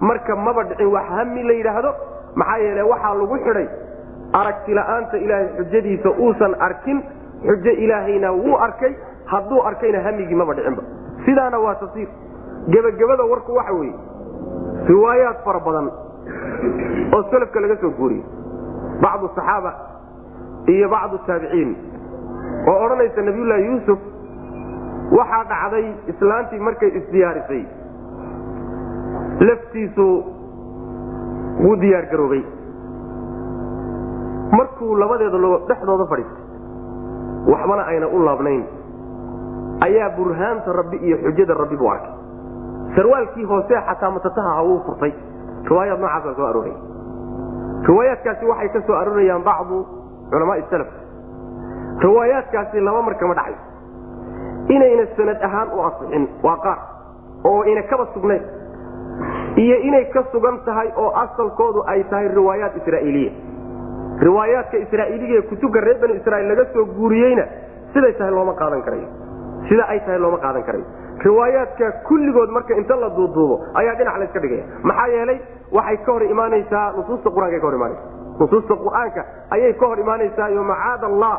Marka maba dhicin wax hami la yidhaahdo maxaa yeele waxaa lagu xidhay aragti la'aanta ilaahay xujadiisa uusan arkin xujo ilaahayna wuu arkay hadduu arkayna hamigii maba dhicinba sidaana waa tafsiir gebagabada warku waxa weeye riwaayaad fara badan oo salafka laga soo guuriyey. Bacdu saxaaba iyo bacdu taabiciin oo odhanaysa nabiyullaahi yuusuf waxaa dhacday islaantii markay isdiyaarisay. Laftiisu wuu diyaar garoobay. Markuu labadeeda logood dhexdooda fadhiistay waxbana ayna u laabnayn. Ayaa burhaanta rabbi iyo xujada rabbi buu arkay sarwaalkii hoose xataa matataha ha wuu furtay. Riwaayaad noocaasa soo arooray. Riwaayaadkaasi waxay ka soo aroorayaan bacdu culamaai salaf. Riwaayaadkaasi laba mar kama dhacay. Inayna sanad ahaan u asixin waa qaar oo ayna kaba sugnayn iyo inay ka sugan tahay oo asalkoodu ay tahay riwaayaat israa'iiliya. Riwaayaadka israa'iiliga ee kutubka reer bani israiil laga soo guuriyeyna siday tahay looma qaadan karayo. Sida ay tahay looma qaadan karayo riwaayaadka kulligood marka inta la duuduubo ayaa dhinac layska dhigaya. Maxaa yeelay waxay ka hor imaanaysaa nusuusta qur'aanka ka hor imaanaysa nusuusta qur'aanka ayay ka hor imaanaysaa iyo macaad allah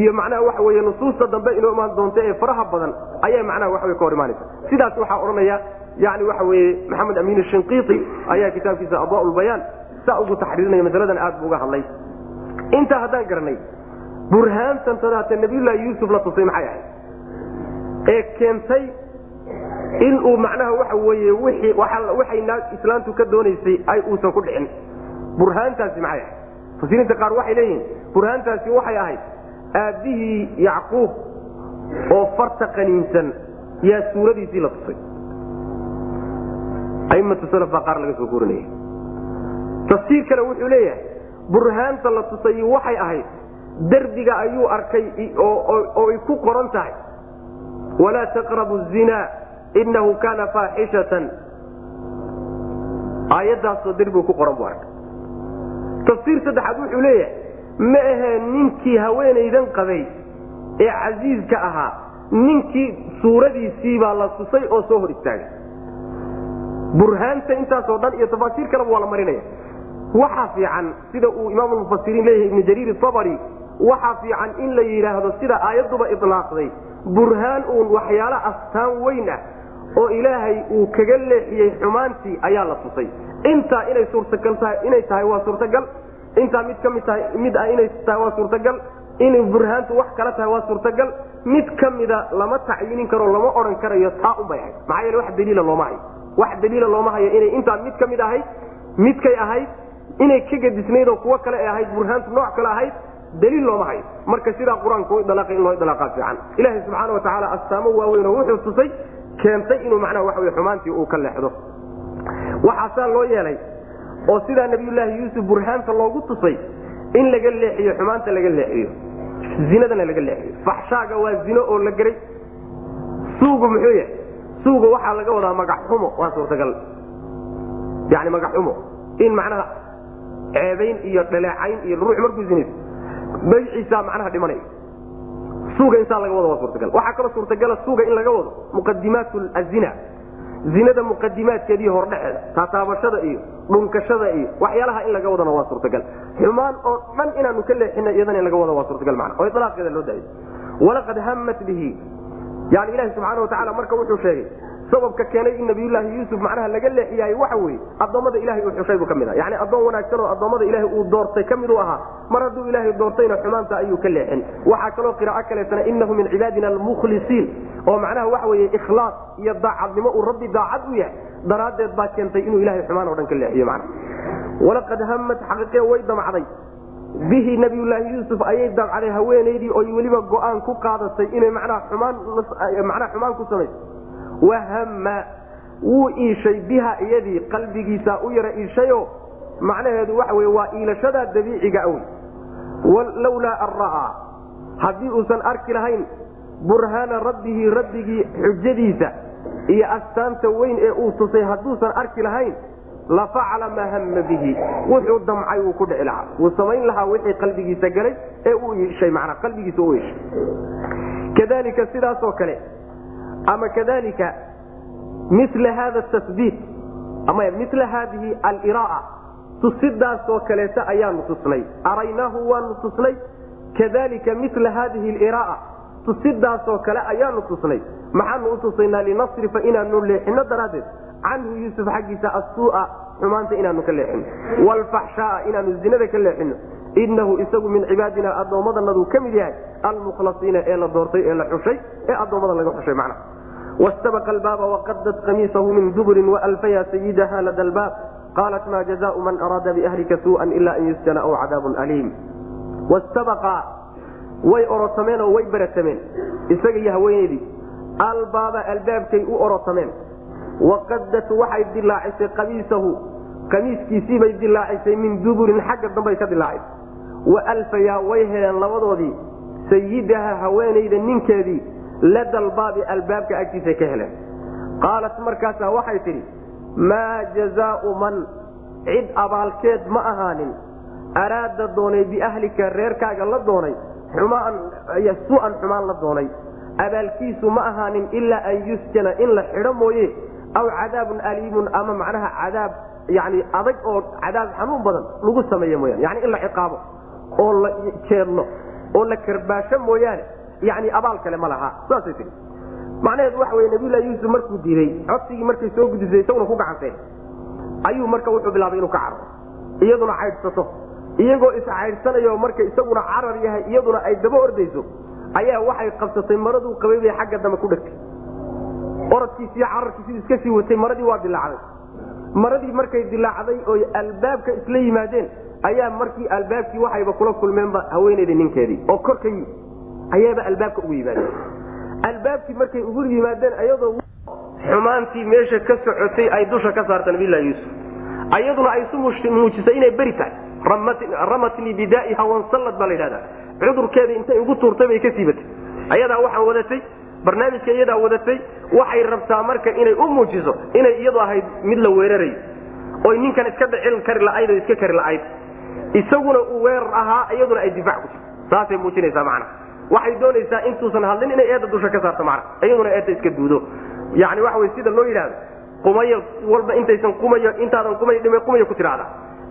iyo macnaha waxa wey nusuusta dambe inoo imaan doonta ee faraha badan ayay macnaha waxaw ka hor imaanaysa sidaas waxaa odhanaya yani waxa weye maxamed amiin shinqiiti ayaa kitaabkiisa adaa saa ugu taxriirinaya masaladan aad bu uga hadlay. Intaa haddaan garanay burhaantan nabiyullaahi yuusuf la tusay maxay ahayd? Ee keentay inuu macnaha waxa weye waxay islaantu ka doonaysay ay uusan ku dhicin. Burhaantaasi maxay ahayd? Mufasiriinta qaar waxay leeyihiin burhaantaasi waxay ahayd aabbihii yacquub oo farta qaniinsan yaa suuradiisii la tusay. Aimatu salaf baa qaar laga soo guurinaya tafsiir kale wuxuu leeyahay burhaanta la tusay waxay ahayd derbiga ayuu arkay oo ay ku qoran tahay. Walaa taqrabu zina inahu kaana faaxishatan aayaddaasoo derbiga ku qoran buu arkay tafsiir saddexaad wuxuu leeyahay ma ahee ninkii haweenaydan qabay ee casiiska ahaa ninkii suuradiisii baa la tusay oo soo hor istaagay burhaanta intaasoo dhan iyo tafaasiir kaleba waa la marinaya waxaa fiican sida uu imaamulmufasiriin leeyahay ibnu jariir abari waxaa fiican in la yidhaahdo sida aayadduba ilaaqday burhaan uun waxyaalo astaan weyn ah oo ilaahay uu kaga leexiyey xumaantii ayaa la tusay. Intaa inay suurtagal tahay inay tahay waa suurtagal. Intaa mid ka mid tahay mid ah inay tahay waa suurtagal. Inay burhaantu wax kala tahay waa suurtagal. Mid ka mida lama tacyiinin karo lama odhan karayo taa unbay ahayd. Maxaa yeele wax daliila looma hayo wax daliila looma hayo inay intaa mid ka mid ahayd midkay ahayd inay ka gedisnayd oo kuwo kale ay ahayd burhaantu nooc kale ahayd daliil looma hayo. Marka sidaa qur'aanku idalaaqay in loo idalaaqa fiican. Ilaahay subxaana wa tacaala astaamo waaweyn oo wuxuu tusay keentay inuu macnaha waxa wey xumaantii uu ka leexdo. Waxaasaa loo yeelay oo sidaa nabiyullaahi yuusuf burhaanta loogu tusay in laga leexiyo xumaanta laga leexiyo. Zinadana laga leexiyo. Faxshaaga waa zino oo la geray. Suugu muxuu yahay? Suuga waxaa laga wadaa magac xumo. Waa suurtagal. Yani magac xumo. In macnaha ceebayn iyo dhaleecayn iyo ruux markuu zinayso magciisaa macnaha dhimanay suuga insaa laga wado waa suurtagal. Waxaa kaloo suurtagala suuga in laga wado muqadimaat azina. Zinada muqadimaadkeediiy hordhexeeda taataabashada iyo dhunkashada iyo waxyaalaha in laga wadana waa suurtagal. Xumaan oo dhan inaanu ka leexina iyadana in laga wado waa suurtagal mana oo ilaaqeeda loo daayo walaqad hammat bihi. Yani ilahi subxaana watacaala marka wuxuu sheegay sababka keenay in nabiyullaahi yuusuf macnaha laga leexiyaay waxa weeye addoommada ilahay uu xushay buu ka mid aha yani addoon wanaagsan oo addoommada ilaahay uu doortay ka miduu ahaa mar hadduu ilaahay doortayna xumaanta ayuu ka leexin waxaa kaloo qiraa'o kaleetana inahu min cibaadina almukhlisiin. Oo macnaha waxa weeye ikhlaas iyo daacadnimo uu rabbi daacad u yahay daraaddeed baa keentay inuu ilahay xumaan o dhan ka leexiyo macna walaqad hammat xaqiiqe way damcday. Bihi nabiyullaahi yuusuf ayay damcday haweenaydii oy weliba go'aan ku qaadatay inay macnaha xumaan ku samayso wahama wuu iishay biha iyadii qalbigiisa u yara iishayo macnaheedu waxa wey waa iilashadaa dabiiciga awey lawlaa an ra'aa haddii uusan arki lahayn burhaana rabbihi rabbigii xujadiisa iyo astaanta weyn ee uu tusay hadduusan arki lahayn la facala maa hama bihi wuxuu damcay wuu ku dhici lahaa wuu samayn lahaa wixii qalbigiisa galay ee u iishay manaa qalbigiisa u iishay kadalika sidaasoo kale ama kadalika mila hada tabiit ama mila haadihi aliraaa tusidaasoo kaleeta ayaanu tusnay araynaahu waanu tusnay kadalika mila haadihi liraaa tusidaasoo kale ayaanu tusnay maxaanu u linasrifa inaanu leexino daraaddeed canhu yuusuf xaggiisa assuua xumaanta inaanu ka leexino wlfaxshaaa inaanu zinada ka leexino inahu isagu min cibaadina addoommadanadu ka mid yahay almukhlasiina ee la doortay ee la xushay ee adoommada laga xushay mana wstabaqa albaaba waqadat qamiisahu min duburin waalfaya sayidaha lada albaab qaalat ma jazaau man araada biahlika suuan ila an yusjana aw cadaabun aliim wastabaqa way orotameen oo way baratameen isaga iyo haweeneydii albaaba albaabkay u orotameen waqadat waxay dilaacisay qamiisahu qamiiskiisiibay dilaacisay min duburin xagga dambay ka dilaacisay waalfayaa way heleen labadoodii. Sayidaha haweenayda ninkeedii ladalbaabi albaabka agtiisa ka heleen. Qaalat markaasaa waxay tidhi maa jazaau man? Cid abaalkeed ma ahaanin. Araada doonay biahlika reerkaaga la doonay suan xumaan la doonay. Abaalkiisu ma ahaanin ilaa an yusjana in la xidho mooye aw cadaabun aliimun ama macnaha cadaab yani adag oo cadaab xanuun badan lagu sameeye mooyaan yani in la ciqaabo oo la jeedlo oo la karbaasho mooyaane yani abaal kale ma laha. Saasay tii macnaheedu waxa wey nabiyulahi yuusuf markuu diiday codsigii markay soo gudisay isaguna ku gacanseen ayuu marka wuxuu bilaabay inuu ka cararo iyaduna caydhsato. Iyagoo iscaydhsanayo marka isaguna carar yahay iyaduna ay daba ordayso ayaa waxay qabsatay maraduu qabay bay xagga dambe ku dhegtay. Oradkiisiiyo cararkiisi iska sii watay maradii waa dilaacday. Maradii markay dilaacday oy albaabka isla yimaadeen ayaa markii albaabkii waxayba kula kulmeenba haweeneyda ninkeedii oo kor ka yimi ayaaba albaabka ugu yimaadeen. Albaabkii markay ugu yimaadeen ayadoo xumaantii meesha ka socotay ay dusha ka saarta nabilahi yuusuf. Ayaduna ay isu muujisay inay beri tahay. Ramatnii bidaiha wansallad baa la yidhahda cudurkeeda intay ugu tuurtay bay ka siibatay ayadaa waxaan wadatay barnaamijka iyadaa wadatay waxay rabtaa marka inay u muujiso inay iyadu ahayd mid la weerarayo. Oy ninkan iska dhicin kari la'ayd oo iska kari la'ayd isaguna uu weerar ahaa iyaduna ay difaac ku jirto saasay muujinaysaa macna. Waxay doonaysaa intuusan hadlin inay eedda dusha ka saarto macna. Iyaduna eedda iska duudo. Yani waxa wey sida loo yidhahdo qumayo walba intaysan qumayo intaadan qumay dhime qumayo ku tidhaahda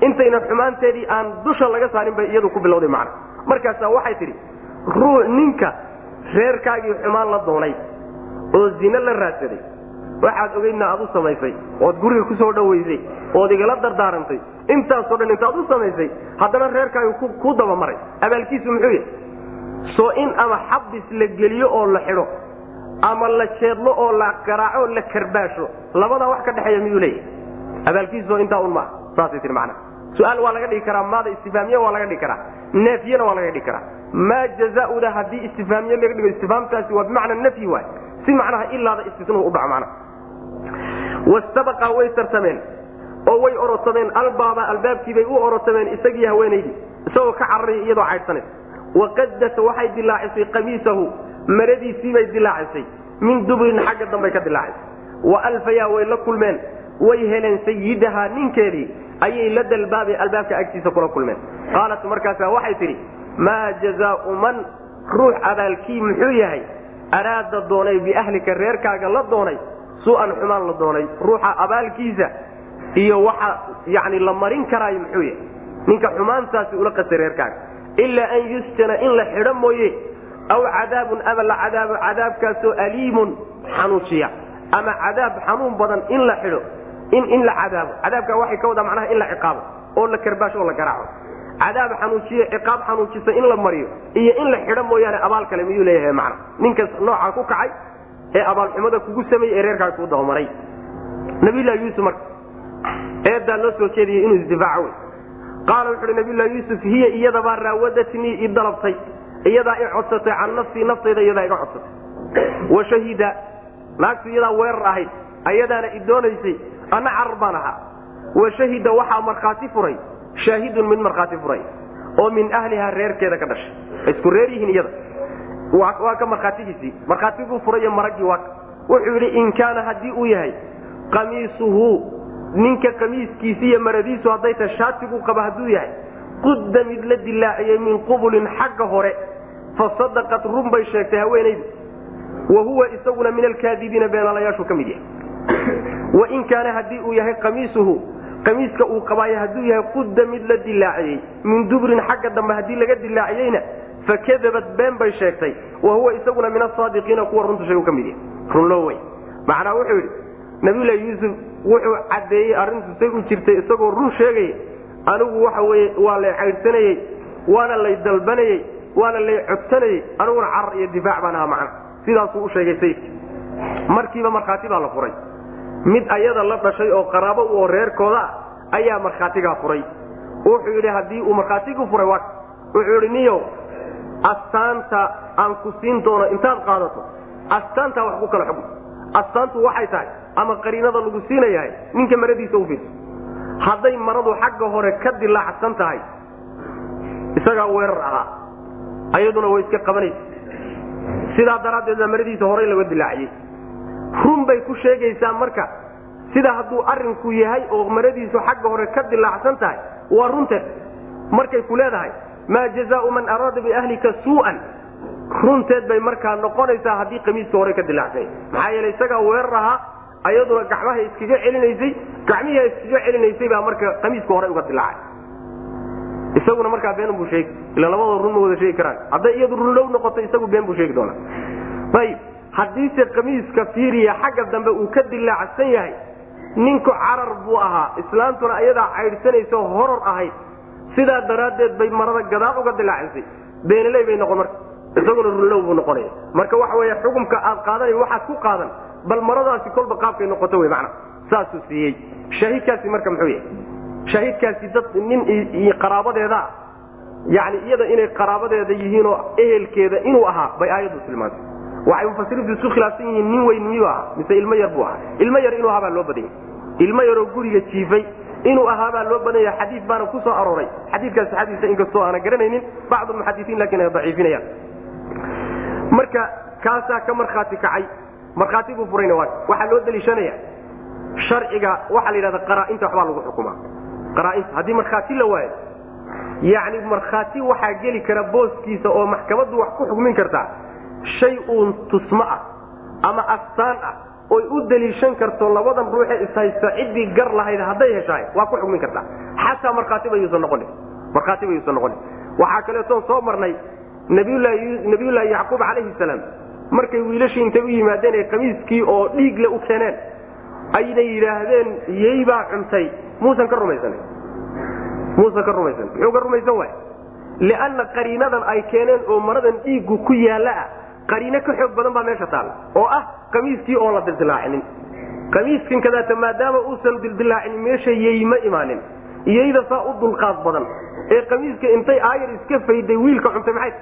intayna xumaanteedii aan dusha laga saarin bay iyadu ku bilowday macna. Markaasaa waxay tidhi ruux ninka reerkaagii xumaan la doonay oo zine la raadsaday waxaad ogeydna aad u samaysay ood guriga ku soo dhowaysay ood igala dardaarantay intaasoo dhan intaad u samaysay haddana reerkaagi ku dabamaray. Abaalkiisu muxuu yahay soo in ama xabis la geliyo oo la xidho ama la jeedlo oo la garaaco la karbaasho labadaa wax ka dhexeeya miyuu leeyahay? Abaalkiisoo intaa un maaha. Saasay tii macnaha su'aal waa laga dhigi karaa maada istifaamiye waa laga dhigi karaa neefyena waa laga dhigi karaa. Maa jazauda haddii istifaamiye laga dhigo istifaamtaasi waa bimacna nafyi waay si macnaha ilaada istisnuhu udhaco macnaha wastabaqa way tartameen oo way orotameen albaaba albaabkiibay u orotameen isagii haweenaydii isagoo ka cararaya iyadoo caydhsanays waqadat waxay dilaacisay qamiisahu maradiisiibay dilaacisay min dubrin xagga dambay ka dilaacisay wa alfayaa way la kulmeen. Way heleen sayidahaa ninkeedii ayay la dalbaabay albaabka agtiisa kula kulmeen. Qaalat markaasaa waxay tidhi maa jazaau man? Ruux abaalkii muxuu yahay? Araada doonay biahlika reerkaaga la doonay? Su'an xumaan la doonay. Ruuxa abaalkiisa iyo waxa yani la marin karaayo muxuu yahay? Ninka xumaantaasi ula qastay reerkaaga ilaa an yusjana in la xidho mooye aw cadaabun ama la cadaabo cadaabkaasoo aliimun xanuujiya ama cadaab xanuun badan in la xidho in la cadaabo. Cadaabka waxay ka wadaa macnaha in la ciqaabo oo la karbaasho oo la garaaco. Cadaab xanuujiye ciqaab xanuujisa in la mariyo iyo in la xidho mooyaane abaal kale miyuu leeyahay macna. Ninkas noocaa ku kacay ee abaalxumada kugu sameeyey ee reerkaaga kuu dabamaray nabiylahi yuusuf marka eedaa loo soo jeediyey inuu isdifaaco wey qaala wuxu uhi nabiylahi yuusuf hiya iyadabaa raawadatnii i dalabtay. Iyadaa i codsatay can nafsii naftayda iyadaa iga codsatay. Wa shahida naagtu iyadaa weerar ahayd. Ayadaana i doonaysay ana carar baan ahaa wa shahida waxaa markhaati furay shaahidun mid markhaati furay oo min ahlihaa reerkeeda ka dhashay. Isku reer yihiin iyada. Waa ka markhaatigiisii markhaatiguu furayo maraggii waa wuxuu yidhi in kaana haddii uu yahay qamiisuhu ninka qamiiskiisi iyo maradiisu hadday tahay shaatiguu qaba hadduu yahay qudda mid la dilaaciyey min qubulin xagga hore fa sadaqat run bay sheegtay haweenaydu wa huwa isaguna min alkaadibiina beenalayaashu ka mid yahay. Wain kaana haddii uu yahay qamiisuhu qamiiska uu qabaayo hadduu yahay qudda mid la dilaaciyey min dubrin xagga dambe haddii laga dilaaciyeyna fakadabat been bay sheegtay. Wa huwa isaguna min asaadiqiina kuwa runta sheegu ka mid yahay. Runloo wey macnaa wuxuu yidhi nabiyulahi yuusuf wuxuu caddeeyey arrintu say u jirtay isagoo run sheegaya anigu waxa weye waa lay caydhsanayey waana lay dalbanayey waana lay codsanayey aniguna carar iyo difaac baan ahaa macna sidaasuu u sheegay sayidki markiiba markhaati baa la furay. Mid ayada la dhashay oo qaraabo oo reerkooda ah ayaa markhaatigaa furay. Wuxuu yidhi haddii uu markhaatigii furay waa wuxuu yidhi niyow astaanta aan ku siin doono intaad qaadato astaantaa wax ku kala xugm astaantu waxay tahay ama qariinada lagu siinayahay ninka maradiisa u fiirso hadday maradu xagga hore ka dilaacsan tahay isagaa weerar ahaa. Ayaduna way iska qabanaysa. Sidaa daraaddeed baa maradiisa horey laga dilaaciyey run bay ku sheegaysaa marka sida hadduu arinku yahay oo maradiisu xagga hore ka dilaacsan tahay waa runteed markay ku leedahay maa jazaau man araada biahlika suu'an runteed bay markaa noqonaysaa haddii qamiiska hore ka dilaacsan maxaa yeele isagaa weerar ahaa ayaduna gacmaha iskaga celinaysay gacmihii iskaga celinaysay baa marka qamiiska hore uga dilaacay. Isaguna markaa been buu sheegi ila labadoo run ma wada sheegi karaan. Hadday iyadu runlow noqoto isagu been buu sheegi doonaa. Ayib haddiise qamiiska fiiriya xagga dambe uu ka dilaacsan yahay ninku carar buu ahaa. Islaantuna ayadaa caydhsanaysa horor ahayd sidaa daraaddeed bay marada gadaal uga dilaacisay beenaley bay noqon marka isaguna runlow buu noqonaya. Marka waxa wey xukumka aad qaadanay waxaad ku qaadan bal maradaasi kolba qaabkay noqoto wy mana saasuu siiyey. Shahiidkaasi marka muxuu yahay? Shahiidkaasi dad nin qaraabadeedaa yani iyada inay qaraabadeeda yihiinoo ehelkeeda inuu ahaa bay aayaddu tilmaantay. Waxay mufasiriintu isu khilaafsan yihiin nin weyn miyuu ahaa mise ilmo yar buu ahaa? Ilmo yar inuu ahaa baa loo badanya ilmo yaroo guriga jiifay inuu ahaa baa loo badanya xadiid baana ku soo arooray. Xadiikaasi xadiisa inkastoo aana garanaynin bacdu muxadisiin laakiin ay daciifinayaan. Marka kaasaa ka markhaati kacay markhaati buu furayna waxaa loo daliishanaya sharciga waxaa la yidhahda qaraainta waxbaa lagu xukumaa qaraainta haddii markhaati la waayo yacni markhaati waxaa geli kara booskiisa oo maxkamaddu wax ku xukmin kartaa shay uun tusmo ah ama astaan ah oy u daliishan karto labadan ruuxe ishaysta ciddii gar lahayd hadday heshaay waa ku xukmin kartaa xataa markhaatiba yuusan noqonin. Markhaatiba yuusan noqonin. Waxaa kaleetoon soo marnay nabiyullaahi yacquub calayhi salaam markay wiilashii intay u yimaadeen ee kamiiskii oo dhiigle u keeneen aynay yidhaahdeen yey baa cuntay. Muusan ka rumaysanin. Muusan ka rumaysanin. Muxuu ka rumaysan waay lianna qariinadan ay keeneen oo maradan dhiiggu ku yaalla ah qariino ka xoog badan baa meesha taalla oo ah kamiiskii oon la dildilaacinin kamiiskan kadaata maadaama uusan dildilaacinin meesha yey ma imaanin. Iyayda saa u dulqaad badan. Ee kamiiska intay aayar iska fayday wiilka cuntay maxay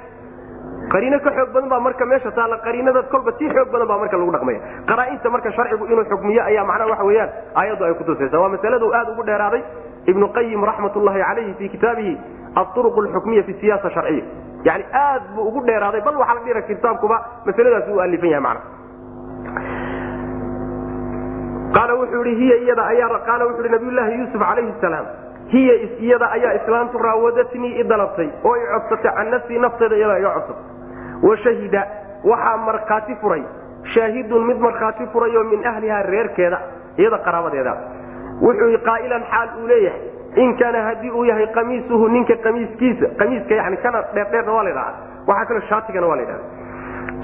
qariino ka xoog badan baa marka meesha taalla. Qariinada kolba tii xoog badan baa marka lagu dhaqmaya. Qaraainta marka sharcigu inuu xukmiyo ayaa macnaha waxa weeyaan aayaddu ay kutusaysa waa masaladu aad ugu dheeraaday ibnu qayim raxmat ullahi calayhi fii kitaabihi aruq lxukmiya fi siyaasa sharciya yani aad buu ugu dheeraaday bal waxaa la dhira kitaabkuba masaladaas u alifan yahay mana qaala wuxuu ihi hiya iyada ayaa qaala wuxu ihi nabiyullaahi yuusuf calayhi salaam hiya iyada ayaa islaantu raawadatnii i dalabtay oo i codsatay can nafsii nafteeda iyada iga codsatay wa shahida waxaa markhaati furay. Shaahidun mid markhaati furayo min ahlihaa reerkeeda iyada qaraabadeeda. Wuxuu qaa'ilan xaal uu leeyahay. In kaana haddii uu yahay qamiisuhu ninka qamiiskiisa qamiiska yani kana dheerdheerna waa la ydhaha waxaa kaloo shaatigana waa la ydhaha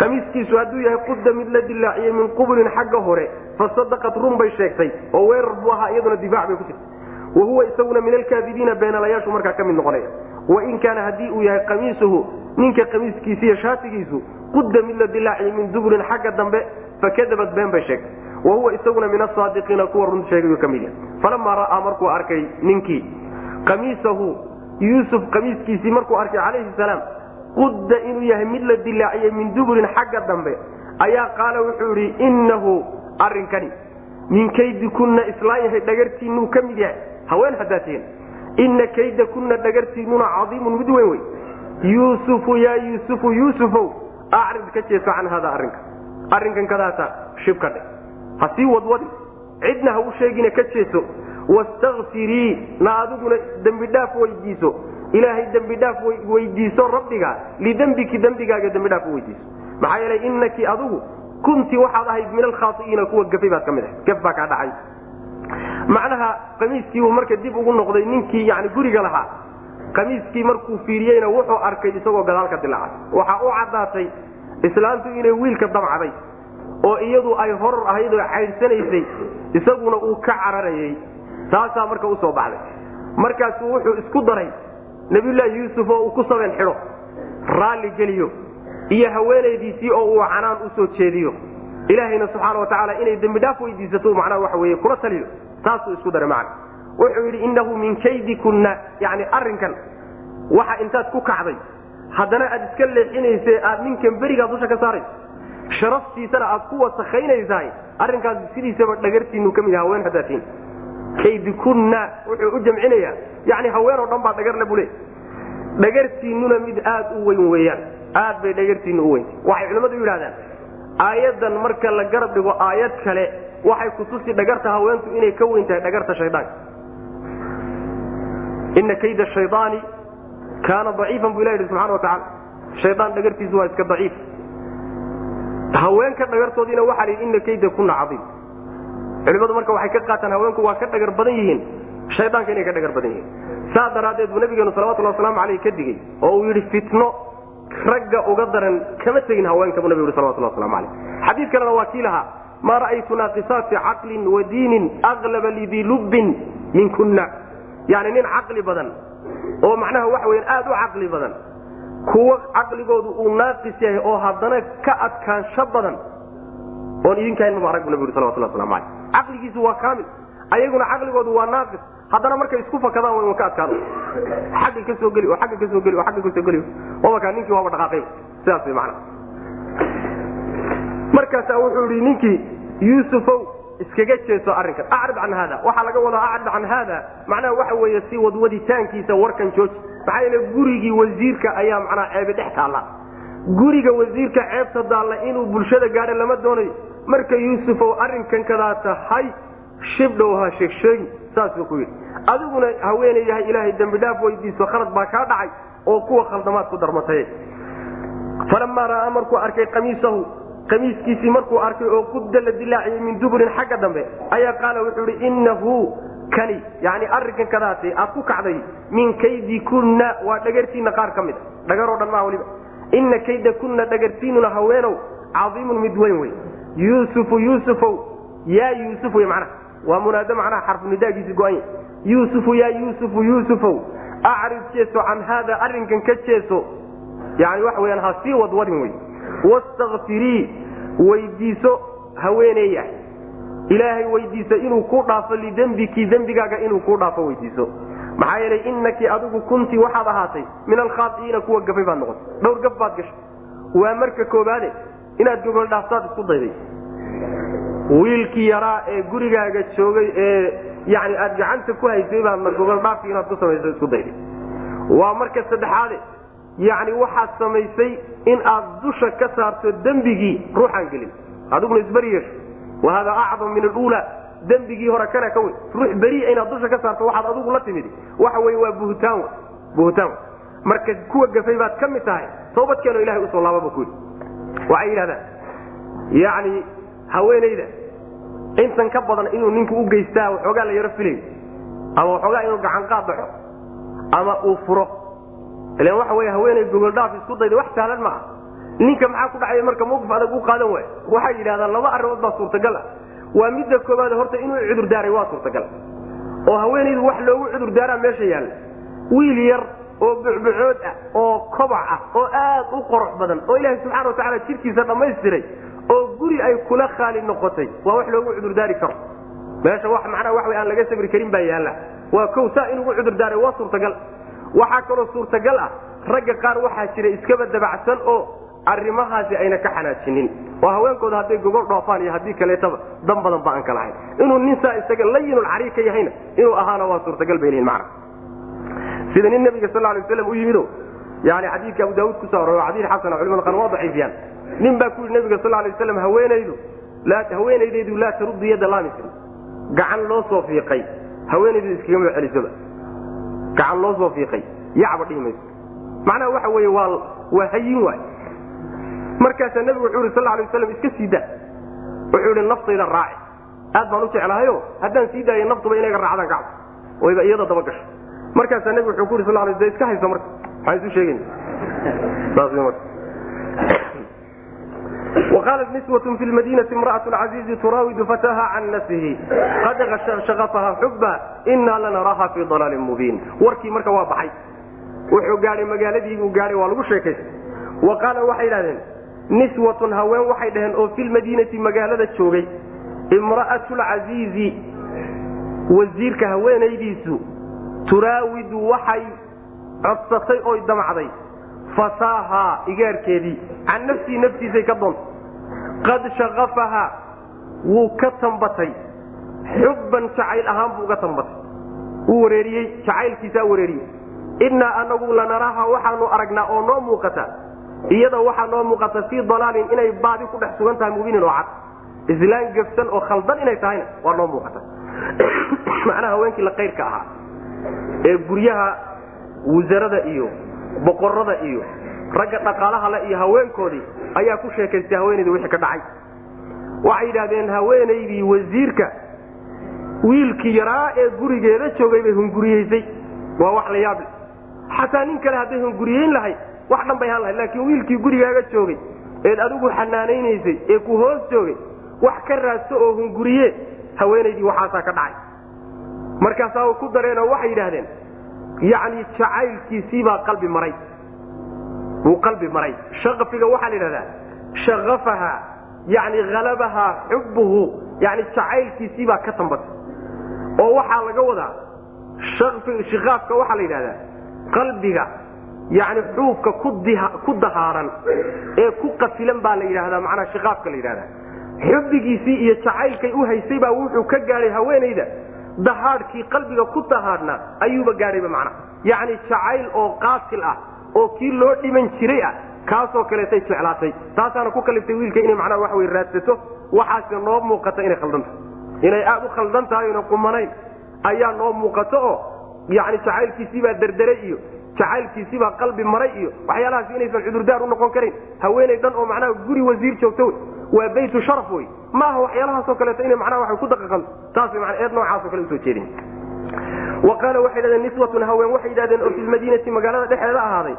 qamiiskiisu hadduu yahay qudda mid la dilaaciyey min qubulin xagga hore fasadaqat run bay sheegtay oo weerar buu ahaa iyaduna difaac bay ku jirta wahuwa isaguna min alkaadibiina beenalayaashu markaa ka mid noqonaya. Wain kaana haddii uu yahay qamiisuhu ninka qamiiskiisa iyo shaatigiisu qudda mid la dilaaciyey min duburin xagga dambe fakadabat been bay sheegtay. Wahuwa isaguna min asaadiqiina kuwa run sheegayu ka mid yahay. Falamaa ra'aa markuu arkay ninkii qamiisahu yuusuf qamiiskiisii markuu arkay calayhi salaam qudda inuu yahay mid la dilaaciyey min duburin xagga dambe ayaa qaala wuxuu idhi innahu arrinkani min kaydi kunna islaan yahay dhagartiinuu ka mid yahay haween haddaa tihin inna kayda kunna dhagartiinuna cadiimun mid weyn wey yuusufu yaa yuusufu yuusufow acrid ka jeeso can hada arrinka. Arrinkan kadaata shib ka dhe ha sii wadwadin cidna ha u sheegina ka jeeso. Wastakfirii na adiguna dembidhaaf weydiiso. Ilaahay dembidhaaf weydiiso rabbiga. Lidembiki dembigaaga dembidhaaf weydiiso. Maxaa yeelay inaki adigu kunti waxaad ahayd min alkhaai'iina kuwa gafay baad ka mid ahay gaf baa kaa dhacay. Macnaha qamiiskiibuu marka dib ugu noqday ninkii yani guriga lahaa qamiiskii markuu fiiriyeyna wuxuu arkay isagoo gadaal ka dilaacay. Waxaa u caddaatay islaantu inay wiilka damcday oo iyadu ay horor ahayd oo caydhsanaysay isaguna uu ka cararayay. Taasaa marka u soo baxday. Markaasuu wuxuu isku daray nabiyulaahi yuusuf oo uu ku sabeen xidho raalli geliyo iyo haweenaydiisii oo uu canaan u soo jeediyo. Ilaahayna subxaana watacaala inay dembidhaaf weydiisato macnaha waxa weye kula taliyo taasuu isku daray macna wuxuu yidhi innahu min kaydikunna. Yani arrinkan waxa intaad ku kacday. Haddana aad iska leexinayse aad ninkan berigaa dusha ka saarayso sharaftiisana aad ku wasakhaynaysahay. Arrinkaas sidiisaba dhagartiinu ka mid yaha haween haddaa tihin kaydikunna wuxuu u jamcinayaa. Yani haween dhan baa dhagarle bule. Dhagartiinuna mid aad u weyn weeyaan. Aad bay dhagartiinna u weyntay waxay culimmadu yidhahdaan aayaddan marka la garab dhigo aayad kale waxay kutusi dhagarta haweentu inay ka weyn tahay dhagarta shaydaanka ina kayda shayaani kaana daciifan bu ilah yidhi subxana wa tacala shaydaan dhagartiisu waa iska daciif. Haweenka dhagartoodiina waxaa la yidhi ina kayda kuna cadiim. Culimadu marka waxay ka qaataan haweenku waa ka dhagar badan yihiin. Shaydaanka inay ka dhagar badan yihiin. Saa daraaddeed buu nabigeenu salawatullah wasalaamu aleyh ka digey oo uu yidhi fitno ragga uga daran kama tegin haweenka buu nabigu yhi salawatullah waslamu aleyh xadiid kalena waa kii lahaa maa ra'aytu naaqisaati caqlin wa diinin aklaba lidii lubbin minkuna yani nin caqli badan oo macnaha waxa weyaan aad u caqli badan kuwo caqligoodu uu naaqis yahay oo haddana ka adkaansho badan oon idinkahayn maba arag bu nabi yhi salawatullah waslamu aleyh caqligiisu waa kaamil ayaguna caqligoodu waa naaqis. Haddana markay isku fakadaan wa ka adkaado. Xagga ka soo geli oo agga ka soo geli oo agga ka soo geli. Wabakaa ninkii waaba dhaqaaqay. Sidaas way macana markaasaa wuxuu yidhi ninkii yuusufow iskaga jeeso arrinkan acrid can haada. Waxaa laga wadaa acrid can haada. Macnaha waxa weeye si wadwaditaankiisa warkan jooji maxaa yeele gurigii wasiirka ayaa macnaha ceebi dhex taalla. Guriga wasiirka ceebta daalla inuu bulshada gaadho lama doonayo. Marka yuusufow arrinkan kadaa tahay shibdhow ha sheegsheegi saasuu ku yidhi. Adiguna haweeney yahay ilaahay dembi dhaaf weydiiso khalad baa kaa dhacay oo kuwa khaldamaad ku darmatay. Falamaa ra'aa markuu arkay qamiisahu qamiiskiisii markuu arkay oo qudda la dilaaciyey min duburin xagga dambe ayaa qaala wuxuu ihi innahu kani yani arrinkan kadaate aad ku kacday min kaydi kunna waa dhagartiinna qaar ka mid a. Dhagaroo dhan maa waliba. Inna kayda kunna dhagartiinuna haweenow cadiimun mid weyn wey yuusufu yuusufow yaa yuusuf wey waa munaado macnaha xarfunidaagiisi go-anya yuusufu yaa yuusufu yuusufow acrid jeeso can haada arrinkan ka jeeso yani waxa weyaan ha sii wadwadin wey wastakfirii weydiiso haweeneeyah ilaahay weydiiso inuu ku dhaafo lidembiki dembigaaga inuu ku dhaafo weydiiso maxaa yeelay inaki adigu kunti waxaad ahaatay min alkhaaiina kuwa gafay baad noqotay dhowr gaf baad gashay waa marka koobaade inaad gogol dhaaftaad isku dayday wiilkii yaraa ee gurigaaga joogay ee yani aad gacanta ku haysay baadna gogol dhaafki inaad ku samayso isku dayday waa marka saddexaade yani waxaad samaysay in aad dusha ka saarto dembigii ruuxaan gelin. Adiguna isberi yeesho. Wa hada acdam min aluula dembigii hore kana ka weyn. Ruux beriya inaad dusha ka saarto waxaad adigu la timid. Waxa wey waa buhtaan buhtaan marka kuwa gafay baad ka mid tahay toobadkeeno ilahay u soo laababa ku waxay yidhahdaan yani haweenayda intan ka badan inuu ninku u geystaa waxoogaa la yaro filayo? Ama waxoogaa inuu gacanqaad dhaxo ama uu furo ilan waxa wey haweeney gogoldhaaf isku dayda wax sahlan maaha. Ninka maxaa ku dhacaya marka mawqif adag u qaadan waay waxay yidhahdaan laba arrimood baa suurtagal ah. Waa midda koobaad horta inuu cudurdaaray waa suurtagal. Oo haweenaydu wax loogu cudurdaaraa meesha yaalla. Wiil yar oo bucbucood ah oo kobac ah oo aad u qorox badan oo ilaahay subxana watacaala jidhkiisa dhammaystiray oo guri ay kula khaali noqotay waa wax loogu cudurdaari karo. Meesha wax wey aan laga sabri karin baa yaalla. Waa kow saa inugu cudurdaaray waa suurtagal waxaa kaloo suurtagal ah ragga qaar waxaa jira iskaba dabacsan oo arrimahaasi ayna ka xanaajinin. Oo haweenkooda hadday gogol dhoofaan iyo haddii kaleetaba dan badan ba aan ka lahayn. Inuu nin saa isaga layinul cariir ka yahayna inuu ahaana waa suurtagal bay lehin macna. Sida nin nabiga sal lay waslam u yimido yani xadiidka abu daawuud kuso arooy xadiid xasana culimada qaar waa daciifiyaan nin baa ku yidhi nabiga sal lay waslam haweenaydu haweenaydaydu laa taruddu yadda laamisin gacan loo soo fiiqay. Haweenaydu iskagama celisoba gacan loo soo fiiqay yacba dhihi mayso. Macnaha waxa weeye waa hayin waay. Markaasaa nebigu wuxuu yhi sal lay waslam iska sii daa. Wuxuu yidhi naftayda raaci. Aad baan u jeclahayo haddaan sii daayo naftuba inaga raacdaan kacdo wayba iyada daba gasho. Markaasaa nebigu wuxuu ku yidhi sal lay iska hayso marka. Maxaan isu sheegayna saas marka waqaalat niswatu fi lmadiinati imra'atu lcaziizi turaawidu fataha can nafsihi qad shaafaha xubba inaa lanaraaha fii dalaalin mubiin warkii marka waa baxay wuxuu gaahay magaaladiibuu gaahay waa lagu sheekaystay wa qaala waxay dhahdeen niswatun haween waxay dhaheen oo fi lmadiinati magaalada joogay imra'atu lcaziizi wasiirka haweenaydiisu turaawidu waxay codsatay oy damacday fasaahaa igaarkeedii can nafsii naftiisay ka qad shaqafahaa wuu ka tambatay. Xubban jacayl ahaan buu uga tambatay. Wuu wareeriyey jacaylkiisaa wareeriyey. Innaa anagu lanaraaha waxaanu aragnaa oo noo muuqata iyada waxaa noo muuqata fii dalaalin inay baadi ku dhex sugan tahay mubiinin oo cad. Islaan gefsan oo khaldan inay tahayna waa noo muuqata. Macnaha haweenkii la qayrka ahaa ee guryaha wasarada iyo boqorada iyo ragga dhaqaalaha le iyo haweenkoodii ayaa ku sheekaystay haweenaydii wixii ka dhacay. Waxay yidhahdeen haweenaydii wasiirka wiilkii yaraa ee gurigeeda joogay bay hunguriyeysay. Waa wax la yaable xataa nin kale hadday hunguriyeyn lahayd wax dhan bay han lahayd laakiin wiilkii gurigaaga joogay eed adigu xanaanaynaysay ee ku hoos joogay wax ka raadso oo hunguriye haweenaydii waxaasaa ka dhacay. Markaasaa ku dareen oo waxay yidhaahdeen yacni jacaylkiisiibaa qalbi maray wuu qalbi maray. Shaqafiga waxaa la yidhahdaa shaqafaha yani halabahaa xubbuhu yani jacaylkiisiibaa ka tambatay. Oo waxaa laga wadaa shikaafka waxaa la yidhahdaa qalbiga yani xuubka ku dahaaran ee ku qasilan baa la yidhahdaa. Macnaha shikaafka la yidhahdaa. Xubbigiisii iyo jacaylkay u haysay baa wuxuu ka gaadhay haweenayda dahaadhkii qalbiga ku dahaadhna ayuuba gaadhayba macnaha. Yacni jacayl oo qaatil ah oo kii loo dhiman jiray ah kaasoo kaleetay jeclaatay. Taasaana ku kaliftay wiilka inay macnaha wax wey raadsato waxaase noo muuqata inay khaldan tahay. Inay aad u khaldan tahay ona qumanayn ayaa noo muuqato oo yani jacaylkiisiibaa derderay iyo jacaylkiisiibaa qalbi maray iyo waxyaalahaas inaysan cudurdaar u noqon karin haweenay dhan oo macnaha guri wasiir joogto wey waa baytu sharaf wey. Maaha waxyaalahaasoo kaleeto ina macnaha wa ku daqaqanto taas eed noocaaso kale u soo jeedin wa qaala waxay dhahdeen niswatun haween. Waxay yidhahdeen oo filmadiinati magaalada dhexeeda ahaaday.